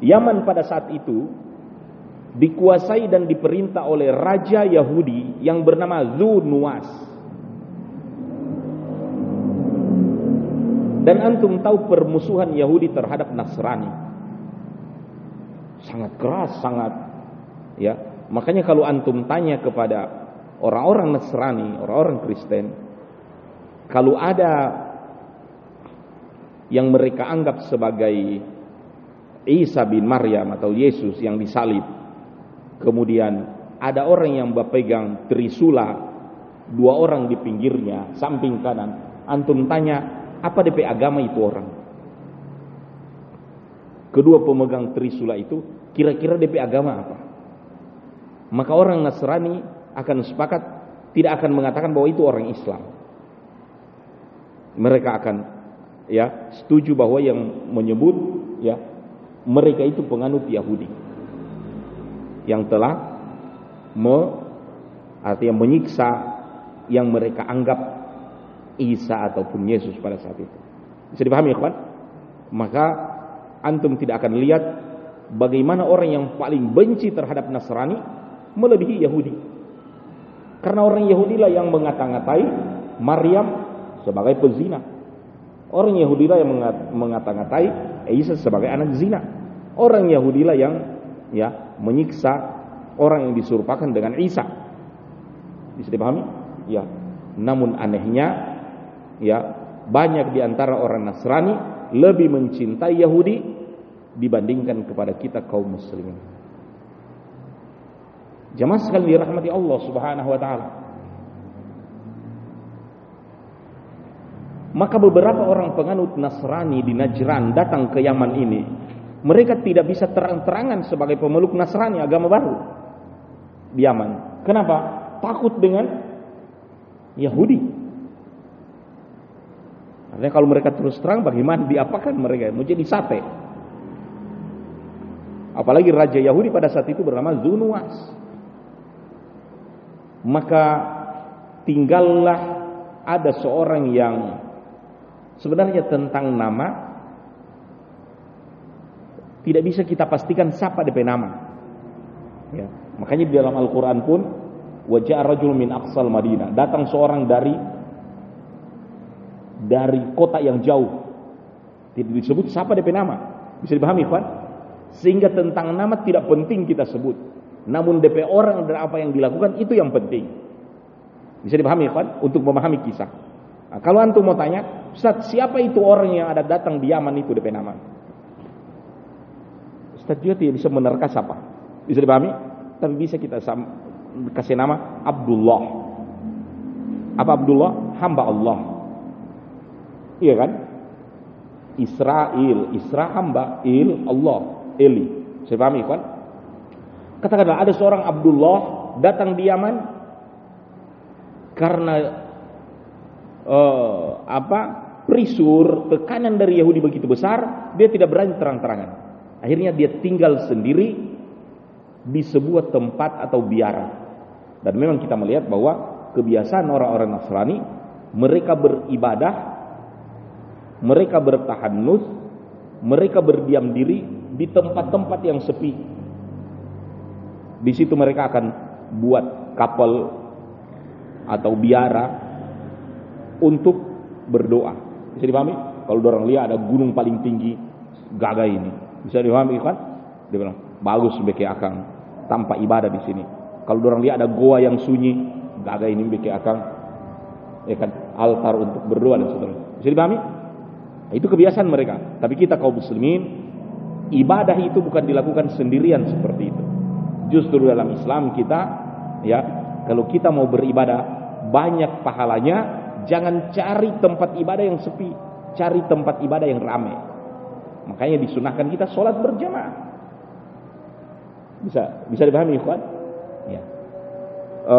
Yaman pada saat itu dikuasai dan diperintah oleh raja Yahudi yang bernama Zunuwas. Dan antum tahu permusuhan Yahudi terhadap Nasrani. Sangat keras, sangat ya. Makanya kalau antum tanya kepada orang-orang Nasrani, orang-orang Kristen, kalau ada yang mereka anggap sebagai Isa bin Maryam atau Yesus yang disalib, kemudian ada orang yang berpegang trisula, dua orang di pinggirnya, samping kanan, antum tanya, apa DP agama itu orang? Kedua pemegang trisula itu, kira-kira DP agama apa? Maka orang Nasrani akan sepakat tidak akan mengatakan bahwa itu orang Islam. Mereka akan ya setuju bahwa yang menyebut ya mereka itu penganut Yahudi yang telah me, artinya menyiksa yang mereka anggap Isa ataupun Yesus pada saat itu. Bisa dipahami ya? Maka antum tidak akan lihat bagaimana orang yang paling benci terhadap Nasrani melebihi Yahudi. Karena orang Yahudi lah yang mengata-ngatai Maryam sebagai pezina. Orang Yahudi lah yang mengata-ngatai Isa sebagai anak zina. Orang Yahudi lah yang ya menyiksa orang yang diserupakan dengan Isa. Bisa dipahami? Ya. Namun anehnya ya banyak di antara orang Nasrani lebih mencintai Yahudi dibandingkan kepada kita kaum muslimin. Jamaah sekalian dirahmati Allah Subhanahu wa taala. Maka beberapa orang penganut Nasrani di Najran datang ke Yaman ini. Mereka tidak bisa terang-terangan sebagai pemeluk Nasrani agama baru di Yaman. Kenapa? Takut dengan Yahudi. Artinya kalau mereka terus terang bagaimana diapakan mereka? Mau jadi sate. Apalagi raja Yahudi pada saat itu bernama Zunuas. Maka tinggallah ada seorang yang sebenarnya tentang nama tidak bisa kita pastikan siapa DP nama. Ya. Makanya di dalam Al-Quran pun wajah rajul min aqsal Madinah. Datang seorang dari dari kota yang jauh. Tidak disebut siapa DP nama. Bisa dipahami, kan? Sehingga tentang nama tidak penting kita sebut. Namun DP orang dan apa yang dilakukan itu yang penting. Bisa dipahami, kan? Untuk memahami kisah. Nah, kalau antum mau tanya, Ustaz, siapa itu orang yang ada datang di Yaman itu DP nama? Ustaz juga tidak bisa menerka siapa. Bisa dipahami? tapi bisa kita kasih nama Abdullah. Apa Abdullah? Hamba Allah. Iya kan? Israel, Isra hamba, Il Allah, Eli. Saya pahami kan? Katakanlah ada seorang Abdullah datang di Yaman karena uh, apa? Prisur, tekanan dari Yahudi begitu besar, dia tidak berani terang-terangan. Akhirnya dia tinggal sendiri di sebuah tempat atau biara. Dan memang kita melihat bahwa kebiasaan orang-orang Nasrani mereka beribadah, mereka bertahanus, mereka berdiam diri di tempat-tempat yang sepi. Di situ mereka akan buat kapal atau biara untuk berdoa. Bisa dipahami? Kalau orang lihat ada gunung paling tinggi, gagah ini. Bisa dipahami kan? Dia bilang, bagus beke akang tanpa ibadah di sini. Kalau orang lihat ada goa yang sunyi, gak ada ini beke akang ya kan altar untuk berdoa dan seterusnya. Bisa dipahami? Nah, itu kebiasaan mereka. Tapi kita kaum muslimin ibadah itu bukan dilakukan sendirian seperti itu. Justru dalam Islam kita ya kalau kita mau beribadah banyak pahalanya, jangan cari tempat ibadah yang sepi, cari tempat ibadah yang ramai. Makanya disunahkan kita sholat berjamaah. Bisa bisa dipahami ikhwan? Ya. E,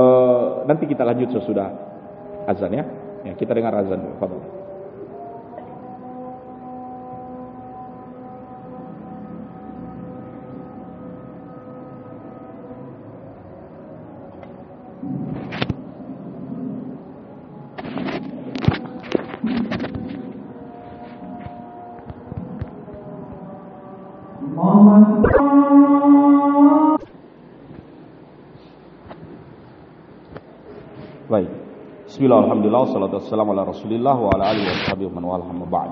nanti kita lanjut sesudah azan ya. Ya, kita dengar azan. Fadhil. Bismillah, alhamdulillah, salatu wassalamu ala rasulillah wa ala alihi wa sahbihi wa man wala ba'd.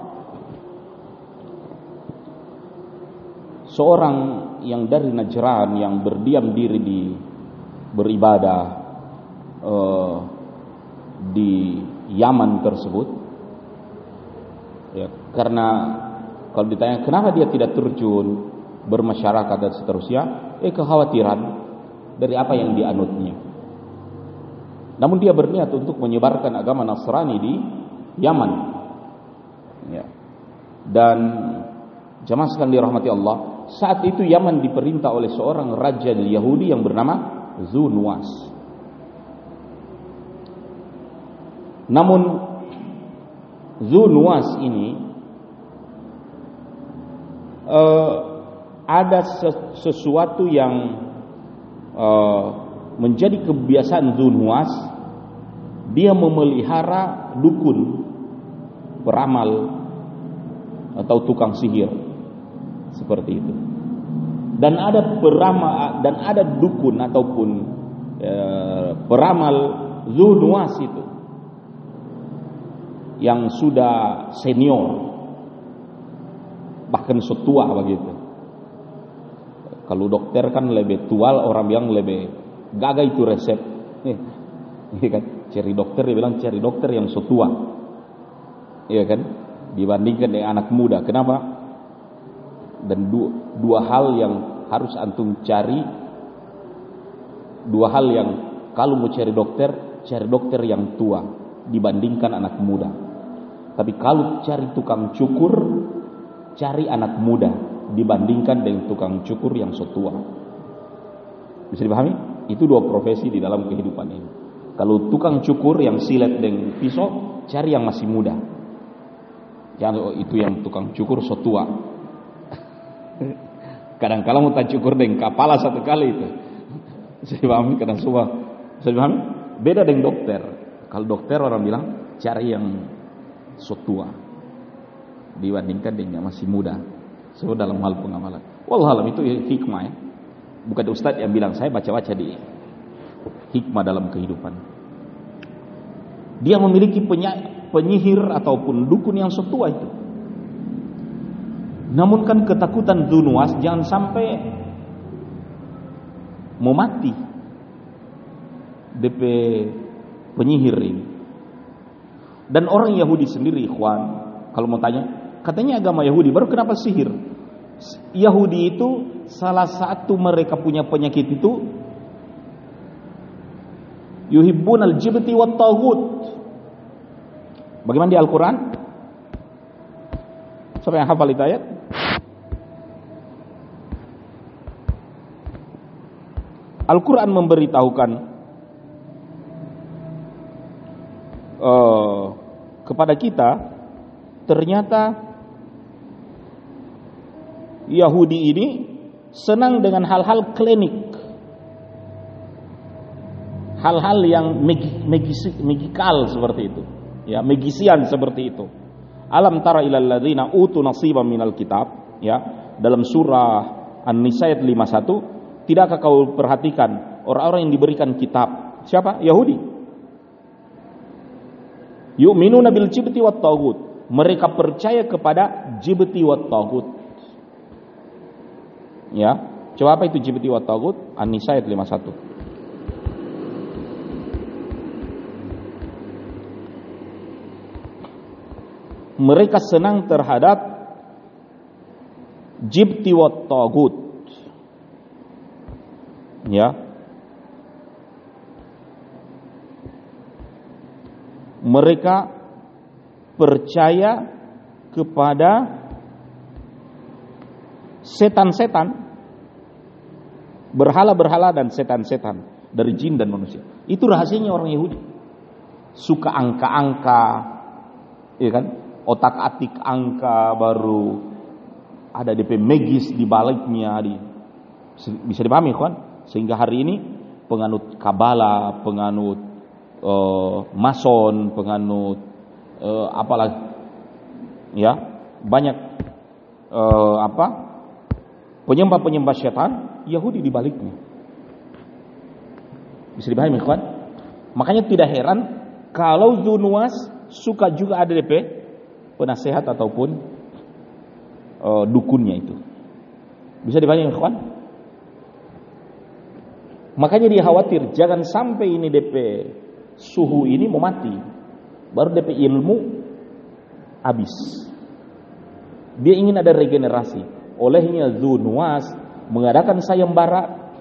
Seorang yang dari Najran yang berdiam diri di beribadah uh, di Yaman tersebut ya, karena kalau ditanya kenapa dia tidak terjun bermasyarakat dan seterusnya eh kekhawatiran dari apa yang dianutnya namun dia berniat untuk menyebarkan agama Nasrani di Yaman. Ya. Dan jamaah sekalian dirahmati Allah, saat itu Yaman diperintah oleh seorang raja Yahudi yang bernama Zunwas. Namun Zunwas ini uh, ada sesuatu yang uh, menjadi kebiasaan Zunwas dia memelihara dukun peramal atau tukang sihir. Seperti itu. Dan ada peramal dan ada dukun ataupun e, peramal Zunwas itu yang sudah senior. Bahkan setua begitu. Kalau dokter kan lebih tua orang yang lebih Gagal itu resep. Iya kan? Cari dokter dia bilang cari dokter yang setua. Iya kan? Dibandingkan dengan anak muda. Kenapa? Dan dua, dua hal yang harus antum cari dua hal yang kalau mau cari dokter, cari dokter yang tua dibandingkan anak muda. Tapi kalau cari tukang cukur, cari anak muda dibandingkan dengan tukang cukur yang setua. Bisa dipahami? Itu dua profesi di dalam kehidupan ini. Kalau tukang cukur yang silet dengan pisau, cari yang masih muda. Jangan oh, itu yang tukang cukur setua. Kadang-kadang mau cukur dengan kepala satu kali itu. Saya pahami kadang semua. Saya pahami? Beda dengan dokter. Kalau dokter orang bilang cari yang setua dibandingkan dengan yang masih muda. So dalam hal pengamalan. Wallahualam itu hikmah ya. Bukan ustaz yang bilang saya baca-baca di hikmah dalam kehidupan. Dia memiliki penyihir ataupun dukun yang setua itu. Namun kan ketakutan Dunuas jangan sampai mau mati. DP penyihir ini. Dan orang Yahudi sendiri, ikhwan, kalau mau tanya, katanya agama Yahudi, baru kenapa sihir? Yahudi itu salah satu mereka punya penyakit itu yuhibbun al-jibti wa taghut. Bagaimana di Al-Quran? Siapa yang hafal itu ayat? Al-Quran memberitahukan uh, kepada kita ternyata Yahudi ini senang dengan hal-hal klinik hal-hal yang magikal seperti itu ya magisian seperti itu alam tara ilal ladzina utu nasiban minal kitab ya dalam surah An-Nisa ayat 51 tidakkah kau perhatikan orang-orang yang diberikan kitab siapa Yahudi Yu'minuna bil jibti wat tagut. Mereka percaya kepada jibti wat tagut. Ya. Coba apa itu jibti wat tagut? An-Nisa ayat 51. Mereka senang terhadap jibti wat tagut. Ya, mereka percaya kepada setan-setan, berhala-berhala dan setan-setan dari jin dan manusia. Itu rahasianya orang Yahudi. Suka angka-angka, ya kan? Otak-atik angka baru ada DP magis di baliknya di bisa dipahami kan? Sehingga hari ini penganut kabala, penganut uh, mason, penganut uh, apalah ya, banyak uh, apa? penyembah-penyembah setan Yahudi di baliknya. Bisa dipahami, kawan? Makanya tidak heran kalau Zunuas suka juga ada DP penasehat ataupun uh, dukunnya itu. Bisa dipahami, kawan? Makanya dia khawatir jangan sampai ini DP suhu ini mau mati. Baru DP ilmu habis. Dia ingin ada regenerasi. Olehnya Zunuas mengadakan sayembara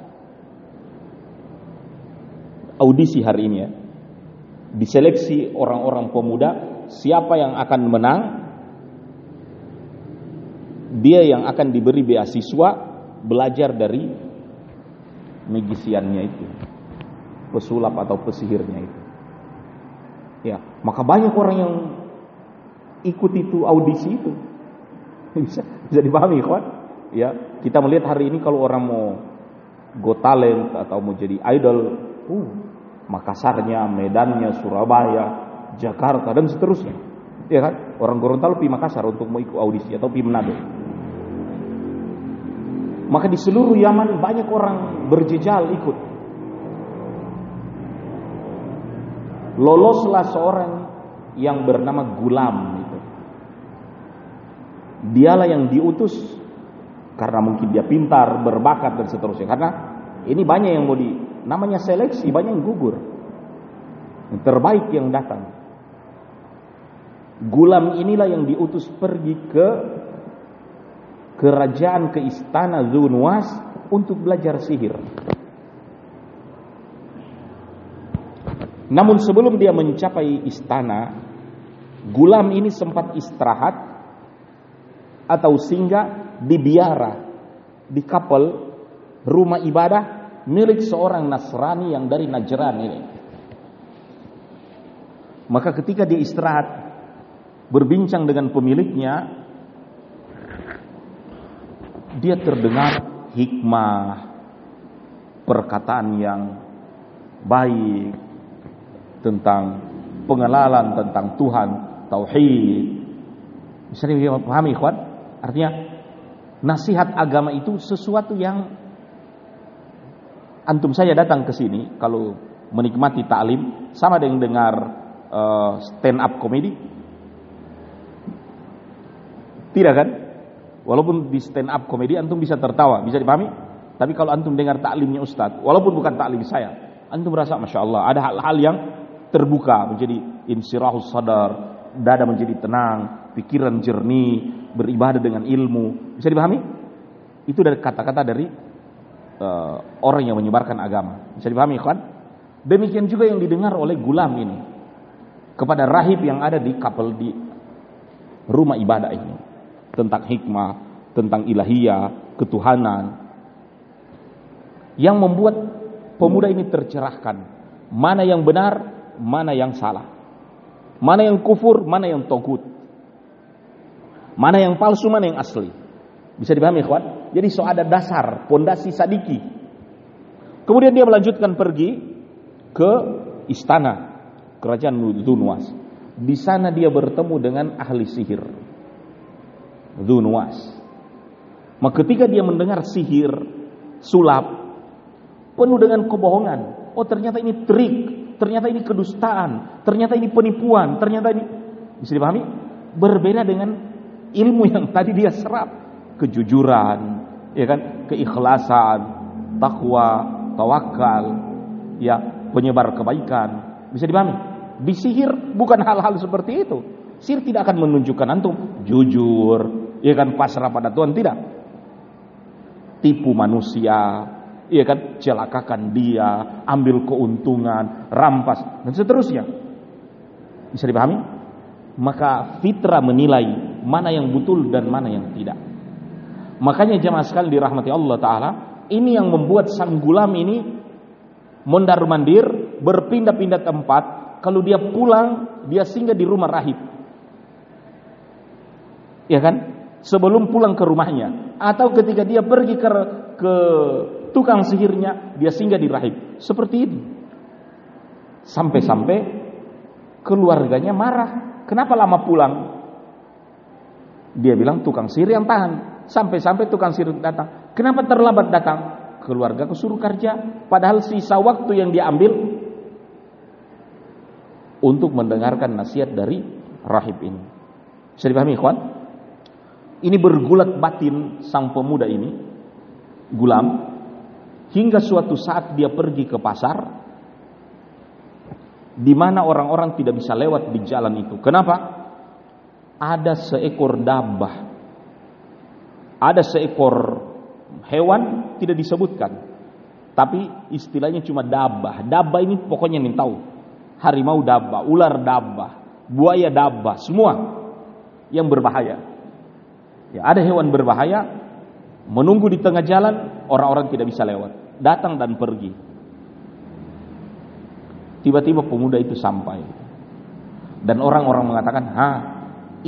audisi hari ini ya. Diseleksi orang-orang pemuda siapa yang akan menang. Dia yang akan diberi beasiswa belajar dari magisiannya itu. Pesulap atau pesihirnya itu. Ya, maka banyak orang yang ikut itu audisi itu. Bisa bisa dipahami, kawan? Ya, kita melihat hari ini kalau orang mau go talent atau mau jadi idol, uh, Makassarnya, Medannya, Surabaya, Jakarta dan seterusnya. Ya kan? Orang Gorontalo pi Makassar untuk mau ikut audisi atau pi Manado. Maka di seluruh Yaman banyak orang berjejal ikut loloslah seorang yang bernama Gulam itu. Dialah yang diutus karena mungkin dia pintar, berbakat dan seterusnya. Karena ini banyak yang mau di namanya seleksi, banyak yang gugur. Yang terbaik yang datang. Gulam inilah yang diutus pergi ke kerajaan ke istana Zunwas untuk belajar sihir. Namun sebelum dia mencapai istana, gulam ini sempat istirahat atau singgah di biara di kapal rumah ibadah milik seorang Nasrani yang dari Najran ini. Maka ketika dia istirahat berbincang dengan pemiliknya dia terdengar hikmah perkataan yang baik tentang pengenalan tentang Tuhan, tauhid. Bisa dipahami, ikhwan? Artinya nasihat agama itu sesuatu yang antum saya datang ke sini kalau menikmati taklim sama dengan dengar uh, stand up comedy. Tidak kan? Walaupun di stand up comedy antum bisa tertawa, bisa dipahami? Tapi kalau antum dengar taklimnya Ustadz, walaupun bukan taklim saya, antum merasa Masya Allah, ada hal-hal yang terbuka, menjadi insirahus sadar, dada menjadi tenang, pikiran jernih, beribadah dengan ilmu. Bisa dipahami? Itu dari kata-kata dari uh, orang yang menyebarkan agama. Bisa dipahami kan? Demikian juga yang didengar oleh gulam ini kepada rahib yang ada di kapal di rumah ibadah ini tentang hikmah, tentang ilahiyah, ketuhanan, yang membuat pemuda ini tercerahkan mana yang benar, mana yang salah. Mana yang kufur, mana yang togut. Mana yang palsu, mana yang asli. Bisa dipahami, ikhwan? Jadi so ada dasar, pondasi sadiki. Kemudian dia melanjutkan pergi ke istana kerajaan Dunwas. Di sana dia bertemu dengan ahli sihir. Dunwas. Maka ketika dia mendengar sihir, sulap, penuh dengan kebohongan. Oh ternyata ini trik, ternyata ini kedustaan, ternyata ini penipuan, ternyata ini bisa dipahami? Berbeda dengan ilmu yang tadi dia serap, kejujuran, ya kan, keikhlasan, takwa, tawakal, ya penyebar kebaikan. Bisa dipahami? Di sihir bukan hal-hal seperti itu. Sihir tidak akan menunjukkan antum jujur, ya kan pasrah pada Tuhan tidak. Tipu manusia, Iya kan, celakakan dia, ambil keuntungan, rampas dan seterusnya. Bisa dipahami? Maka fitrah menilai mana yang betul dan mana yang tidak. Makanya jemaah sekali dirahmati Allah taala, ini yang membuat sang gulam ini mondar mandir, berpindah-pindah tempat. Kalau dia pulang, dia singgah di rumah rahib. Ya kan? Sebelum pulang ke rumahnya atau ketika dia pergi ke ke tukang sihirnya, dia singgah di rahib. Seperti itu. Sampai-sampai keluarganya marah. Kenapa lama pulang? Dia bilang tukang sihir yang tahan. Sampai-sampai tukang sihir datang. Kenapa terlambat datang? Keluarga kesuruh kerja. Padahal sisa waktu yang dia ambil untuk mendengarkan nasihat dari rahib ini. Bisa dipahami ikhwan? Ini bergulat batin sang pemuda ini, gulam, Hingga suatu saat dia pergi ke pasar di mana orang-orang tidak bisa lewat di jalan itu. Kenapa? Ada seekor dabah. Ada seekor hewan tidak disebutkan. Tapi istilahnya cuma dabah. Dabah ini pokoknya nih tahu. Harimau dabah, ular dabah, buaya dabah, semua yang berbahaya. Ya, ada hewan berbahaya menunggu di tengah jalan orang-orang tidak bisa lewat, datang dan pergi. Tiba-tiba pemuda itu sampai. Dan orang-orang mengatakan, "Ha,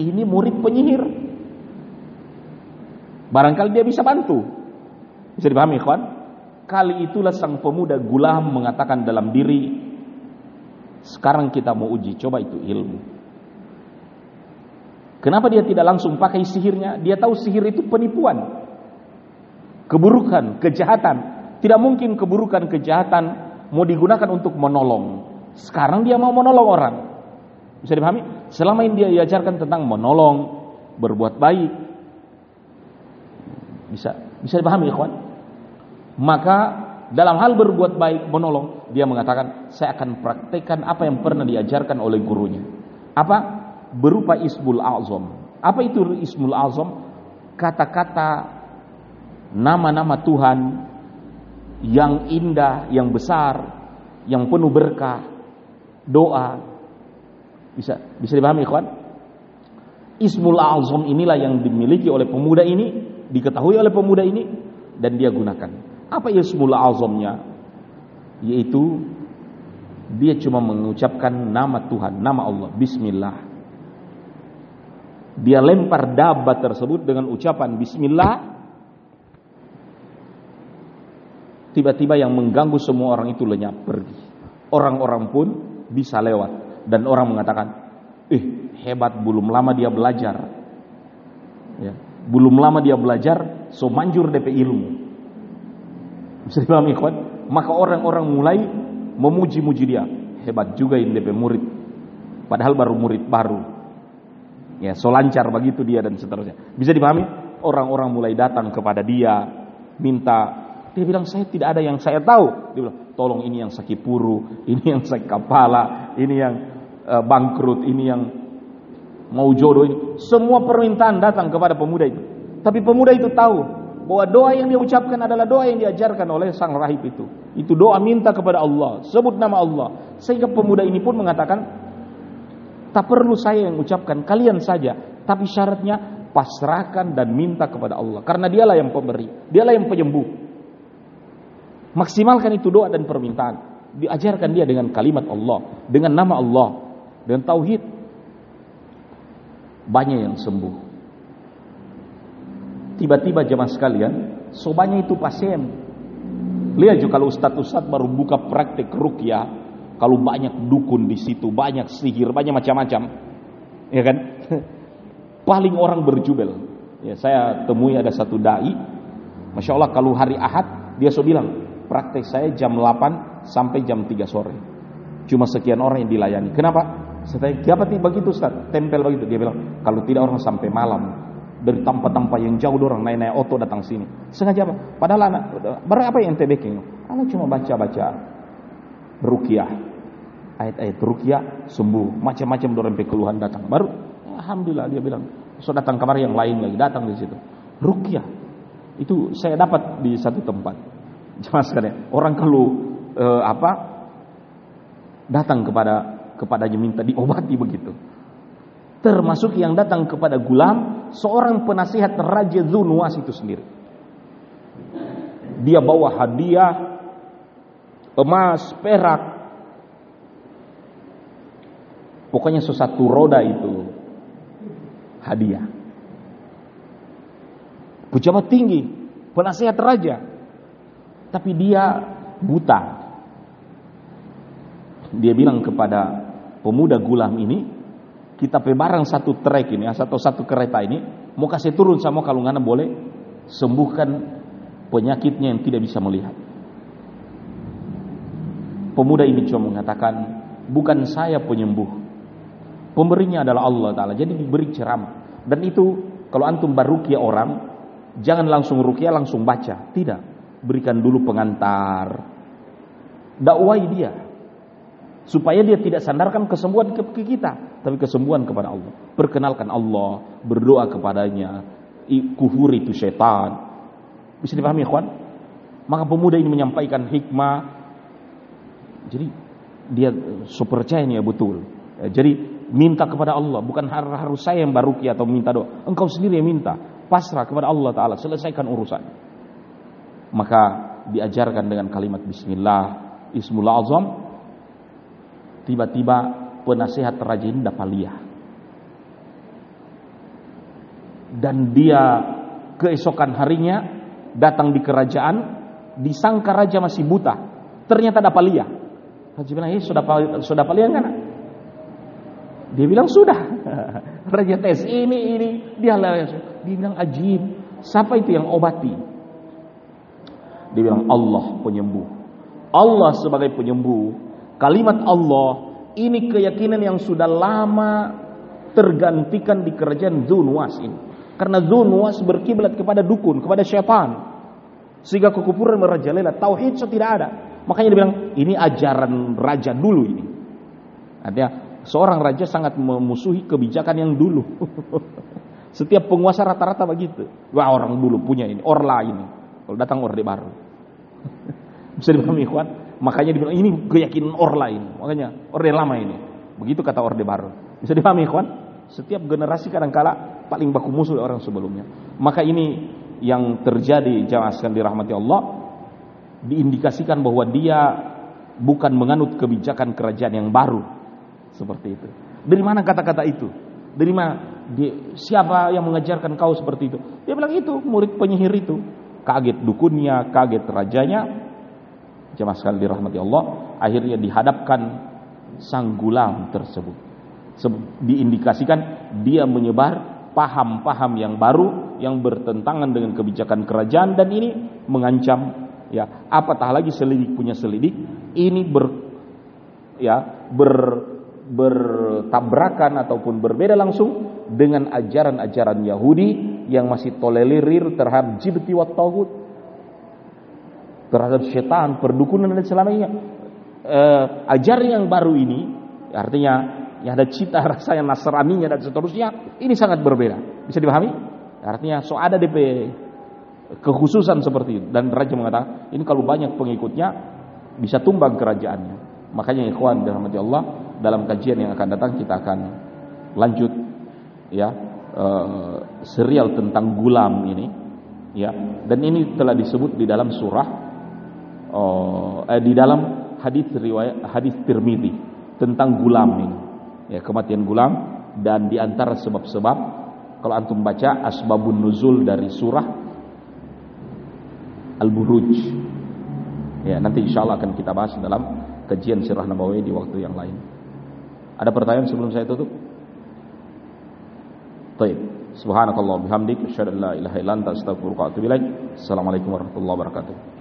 ini murid penyihir." Barangkali dia bisa bantu. Bisa dipahami, kawan? Kali itulah sang pemuda gulam mengatakan dalam diri, "Sekarang kita mau uji, coba itu ilmu." Kenapa dia tidak langsung pakai sihirnya? Dia tahu sihir itu penipuan keburukan, kejahatan. Tidak mungkin keburukan, kejahatan mau digunakan untuk menolong. Sekarang dia mau menolong orang. Bisa dipahami? Selama ini dia diajarkan tentang menolong, berbuat baik. Bisa bisa dipahami, ikhwan? Maka dalam hal berbuat baik, menolong, dia mengatakan, saya akan praktekkan apa yang pernah diajarkan oleh gurunya. Apa? Berupa ismul azam. Apa itu ismul azam? Kata-kata nama-nama Tuhan yang indah, yang besar, yang penuh berkah, doa. Bisa bisa dipahami, ikhwan? Ismul Azam inilah yang dimiliki oleh pemuda ini, diketahui oleh pemuda ini, dan dia gunakan. Apa Ismul Azamnya? Yaitu dia cuma mengucapkan nama Tuhan, nama Allah, Bismillah. Dia lempar dabat tersebut dengan ucapan Bismillah. Tiba-tiba yang mengganggu semua orang itu lenyap pergi. Orang-orang pun bisa lewat. Dan orang mengatakan, "Eh, hebat belum lama dia belajar. Ya, belum lama dia belajar so manjur DP ilmu. Bisa dipahami ikhwan? Maka orang-orang mulai memuji-muji dia. Hebat juga ini DP murid. Padahal baru murid baru ya so lancar begitu dia dan seterusnya bisa dipahami orang-orang mulai datang kepada dia minta dia bilang saya tidak ada yang saya tahu dia bilang tolong ini yang sakit puru ini yang sakit kepala ini yang uh, bangkrut ini yang mau jodoh ini. Semua permintaan datang kepada pemuda itu. Tapi pemuda itu tahu bahwa doa yang dia ucapkan adalah doa yang diajarkan oleh sang rahib itu. Itu doa minta kepada Allah, sebut nama Allah. Sehingga pemuda ini pun mengatakan, tak perlu saya yang ucapkan, kalian saja. Tapi syaratnya pasrahkan dan minta kepada Allah. Karena dialah yang pemberi, dialah yang penyembuh. Maksimalkan itu doa dan permintaan. Diajarkan dia dengan kalimat Allah, dengan nama Allah, dengan tauhid banyak yang sembuh. Tiba-tiba jemaah sekalian, sobanya itu pasien. Lihat juga kalau ustadz-ustadz baru buka praktek rukyah, kalau banyak dukun di situ, banyak sihir, banyak macam-macam, ya kan? Paling orang berjubel. Ya, saya temui ada satu dai, masya Allah kalau hari Ahad dia so bilang praktek saya jam 8 sampai jam 3 sore. Cuma sekian orang yang dilayani. Kenapa? Saya tanya, siapa nih begitu Ustaz? Tempel begitu. Dia bilang, kalau tidak orang sampai malam. Dari tempat-tempat yang jauh orang naik-naik oto datang sini. Sengaja apa? Padahal anak, baru apa yang ente? Anak cuma baca-baca rukiah. Ayat-ayat rukiah sembuh. Macam-macam orang keluhan datang. Baru, Alhamdulillah dia bilang. So datang kamar yang lain lagi. Datang di situ. Rukiah. Itu saya dapat di satu tempat. Jelas ya? Orang kalau eh, apa datang kepada kepadanya minta diobati begitu. Termasuk yang datang kepada Gulam, seorang penasihat Raja Zunwas itu sendiri. Dia bawa hadiah, emas, perak. Pokoknya sesuatu roda itu hadiah. Pejabat tinggi, penasihat raja. Tapi dia buta. Dia bilang kepada pemuda gulam ini kita pebarang satu trek ini atau satu kereta ini mau kasih turun sama kalau nggak boleh sembuhkan penyakitnya yang tidak bisa melihat. Pemuda ini cuma mengatakan bukan saya penyembuh. Pemberinya adalah Allah Ta'ala. Jadi diberi ceramah. Dan itu kalau antum barukia orang, jangan langsung rukia langsung baca. Tidak. Berikan dulu pengantar. Dakwai dia supaya dia tidak sandarkan kesembuhan ke kita, tapi kesembuhan kepada Allah. Perkenalkan Allah, berdoa kepadanya, kufur itu setan. Bisa dipahami, kawan? Maka pemuda ini menyampaikan hikmah. Jadi dia super percayanya betul. Ya, jadi minta kepada Allah, bukan harus saya yang baruki atau minta doa. Engkau sendiri yang minta. Pasrah kepada Allah Ta'ala, selesaikan urusan. Maka diajarkan dengan kalimat Bismillah, Ismul Azam, tiba-tiba ini dapat lihat. Dan dia keesokan harinya datang di kerajaan, disangka raja masih buta. Ternyata dapat lihat. Raja bilang, eh sudah sudah lihat kan? Dia bilang sudah. Raja tes ini ini dia dia bilang ajib. Siapa itu yang obati? Dia bilang Allah penyembuh. Allah sebagai penyembuh Kalimat Allah ini keyakinan yang sudah lama tergantikan di kerajaan Zunwas ini. Karena Zunwas berkiblat kepada dukun, kepada syaitan. Sehingga kekufuran merajalela, tauhid so tidak ada. Makanya dia bilang, ini ajaran raja dulu ini. Artinya, seorang raja sangat memusuhi kebijakan yang dulu. Setiap penguasa rata-rata begitu. Wah orang dulu punya ini, orla ini. Kalau datang orde baru. Bisa dipahami ikhwan? Makanya dibilang ini keyakinan or lain. Makanya orde lama ini. Begitu kata orde baru. Bisa dipahami ikhwan? setiap generasi kadangkala paling baku musuh orang sebelumnya. Maka ini yang terjadi sekalian dirahmati Allah diindikasikan bahwa dia bukan menganut kebijakan kerajaan yang baru seperti itu. Dari mana kata-kata itu? Dari mana? Di, siapa yang mengajarkan kau seperti itu? Dia bilang itu murid penyihir itu. Kaget dukunnya, kaget rajanya. Jemaah sekalian dirahmati Allah, akhirnya dihadapkan sang gulam tersebut. Diindikasikan dia menyebar paham-paham yang baru yang bertentangan dengan kebijakan kerajaan dan ini mengancam ya apatah lagi selidik punya selidik ini ber ya ber bertabrakan ataupun berbeda langsung dengan ajaran-ajaran Yahudi yang masih tolerir terhadap jibti wa tauhid terhadap setan, perdukunan dan selamanya. Eh, ajaran yang baru ini artinya yang ada cita rasa yang nasraninya dan seterusnya ini sangat berbeda. Bisa dipahami? Artinya so ada DP kekhususan seperti itu dan raja mengatakan ini kalau banyak pengikutnya bisa tumbang kerajaannya. Makanya ikhwan dirahmati Allah dalam kajian yang akan datang kita akan lanjut ya uh, serial tentang gulam ini ya. Dan ini telah disebut di dalam surah uh, eh, di dalam hadis riwayat hadis Tirmidzi tentang gulam ini ya kematian gulam. Dan di antara sebab-sebab kalau antum baca asbabun nuzul dari surah Al-Buruj. Ya nanti insyaallah akan kita bahas dalam kajian sirah Nabawi di waktu yang lain. Ada pertanyaan sebelum saya tutup? Baik. Subhanakallah bihamdik asyhadu la ilaha. Assalamualaikum warahmatullahi wabarakatuh.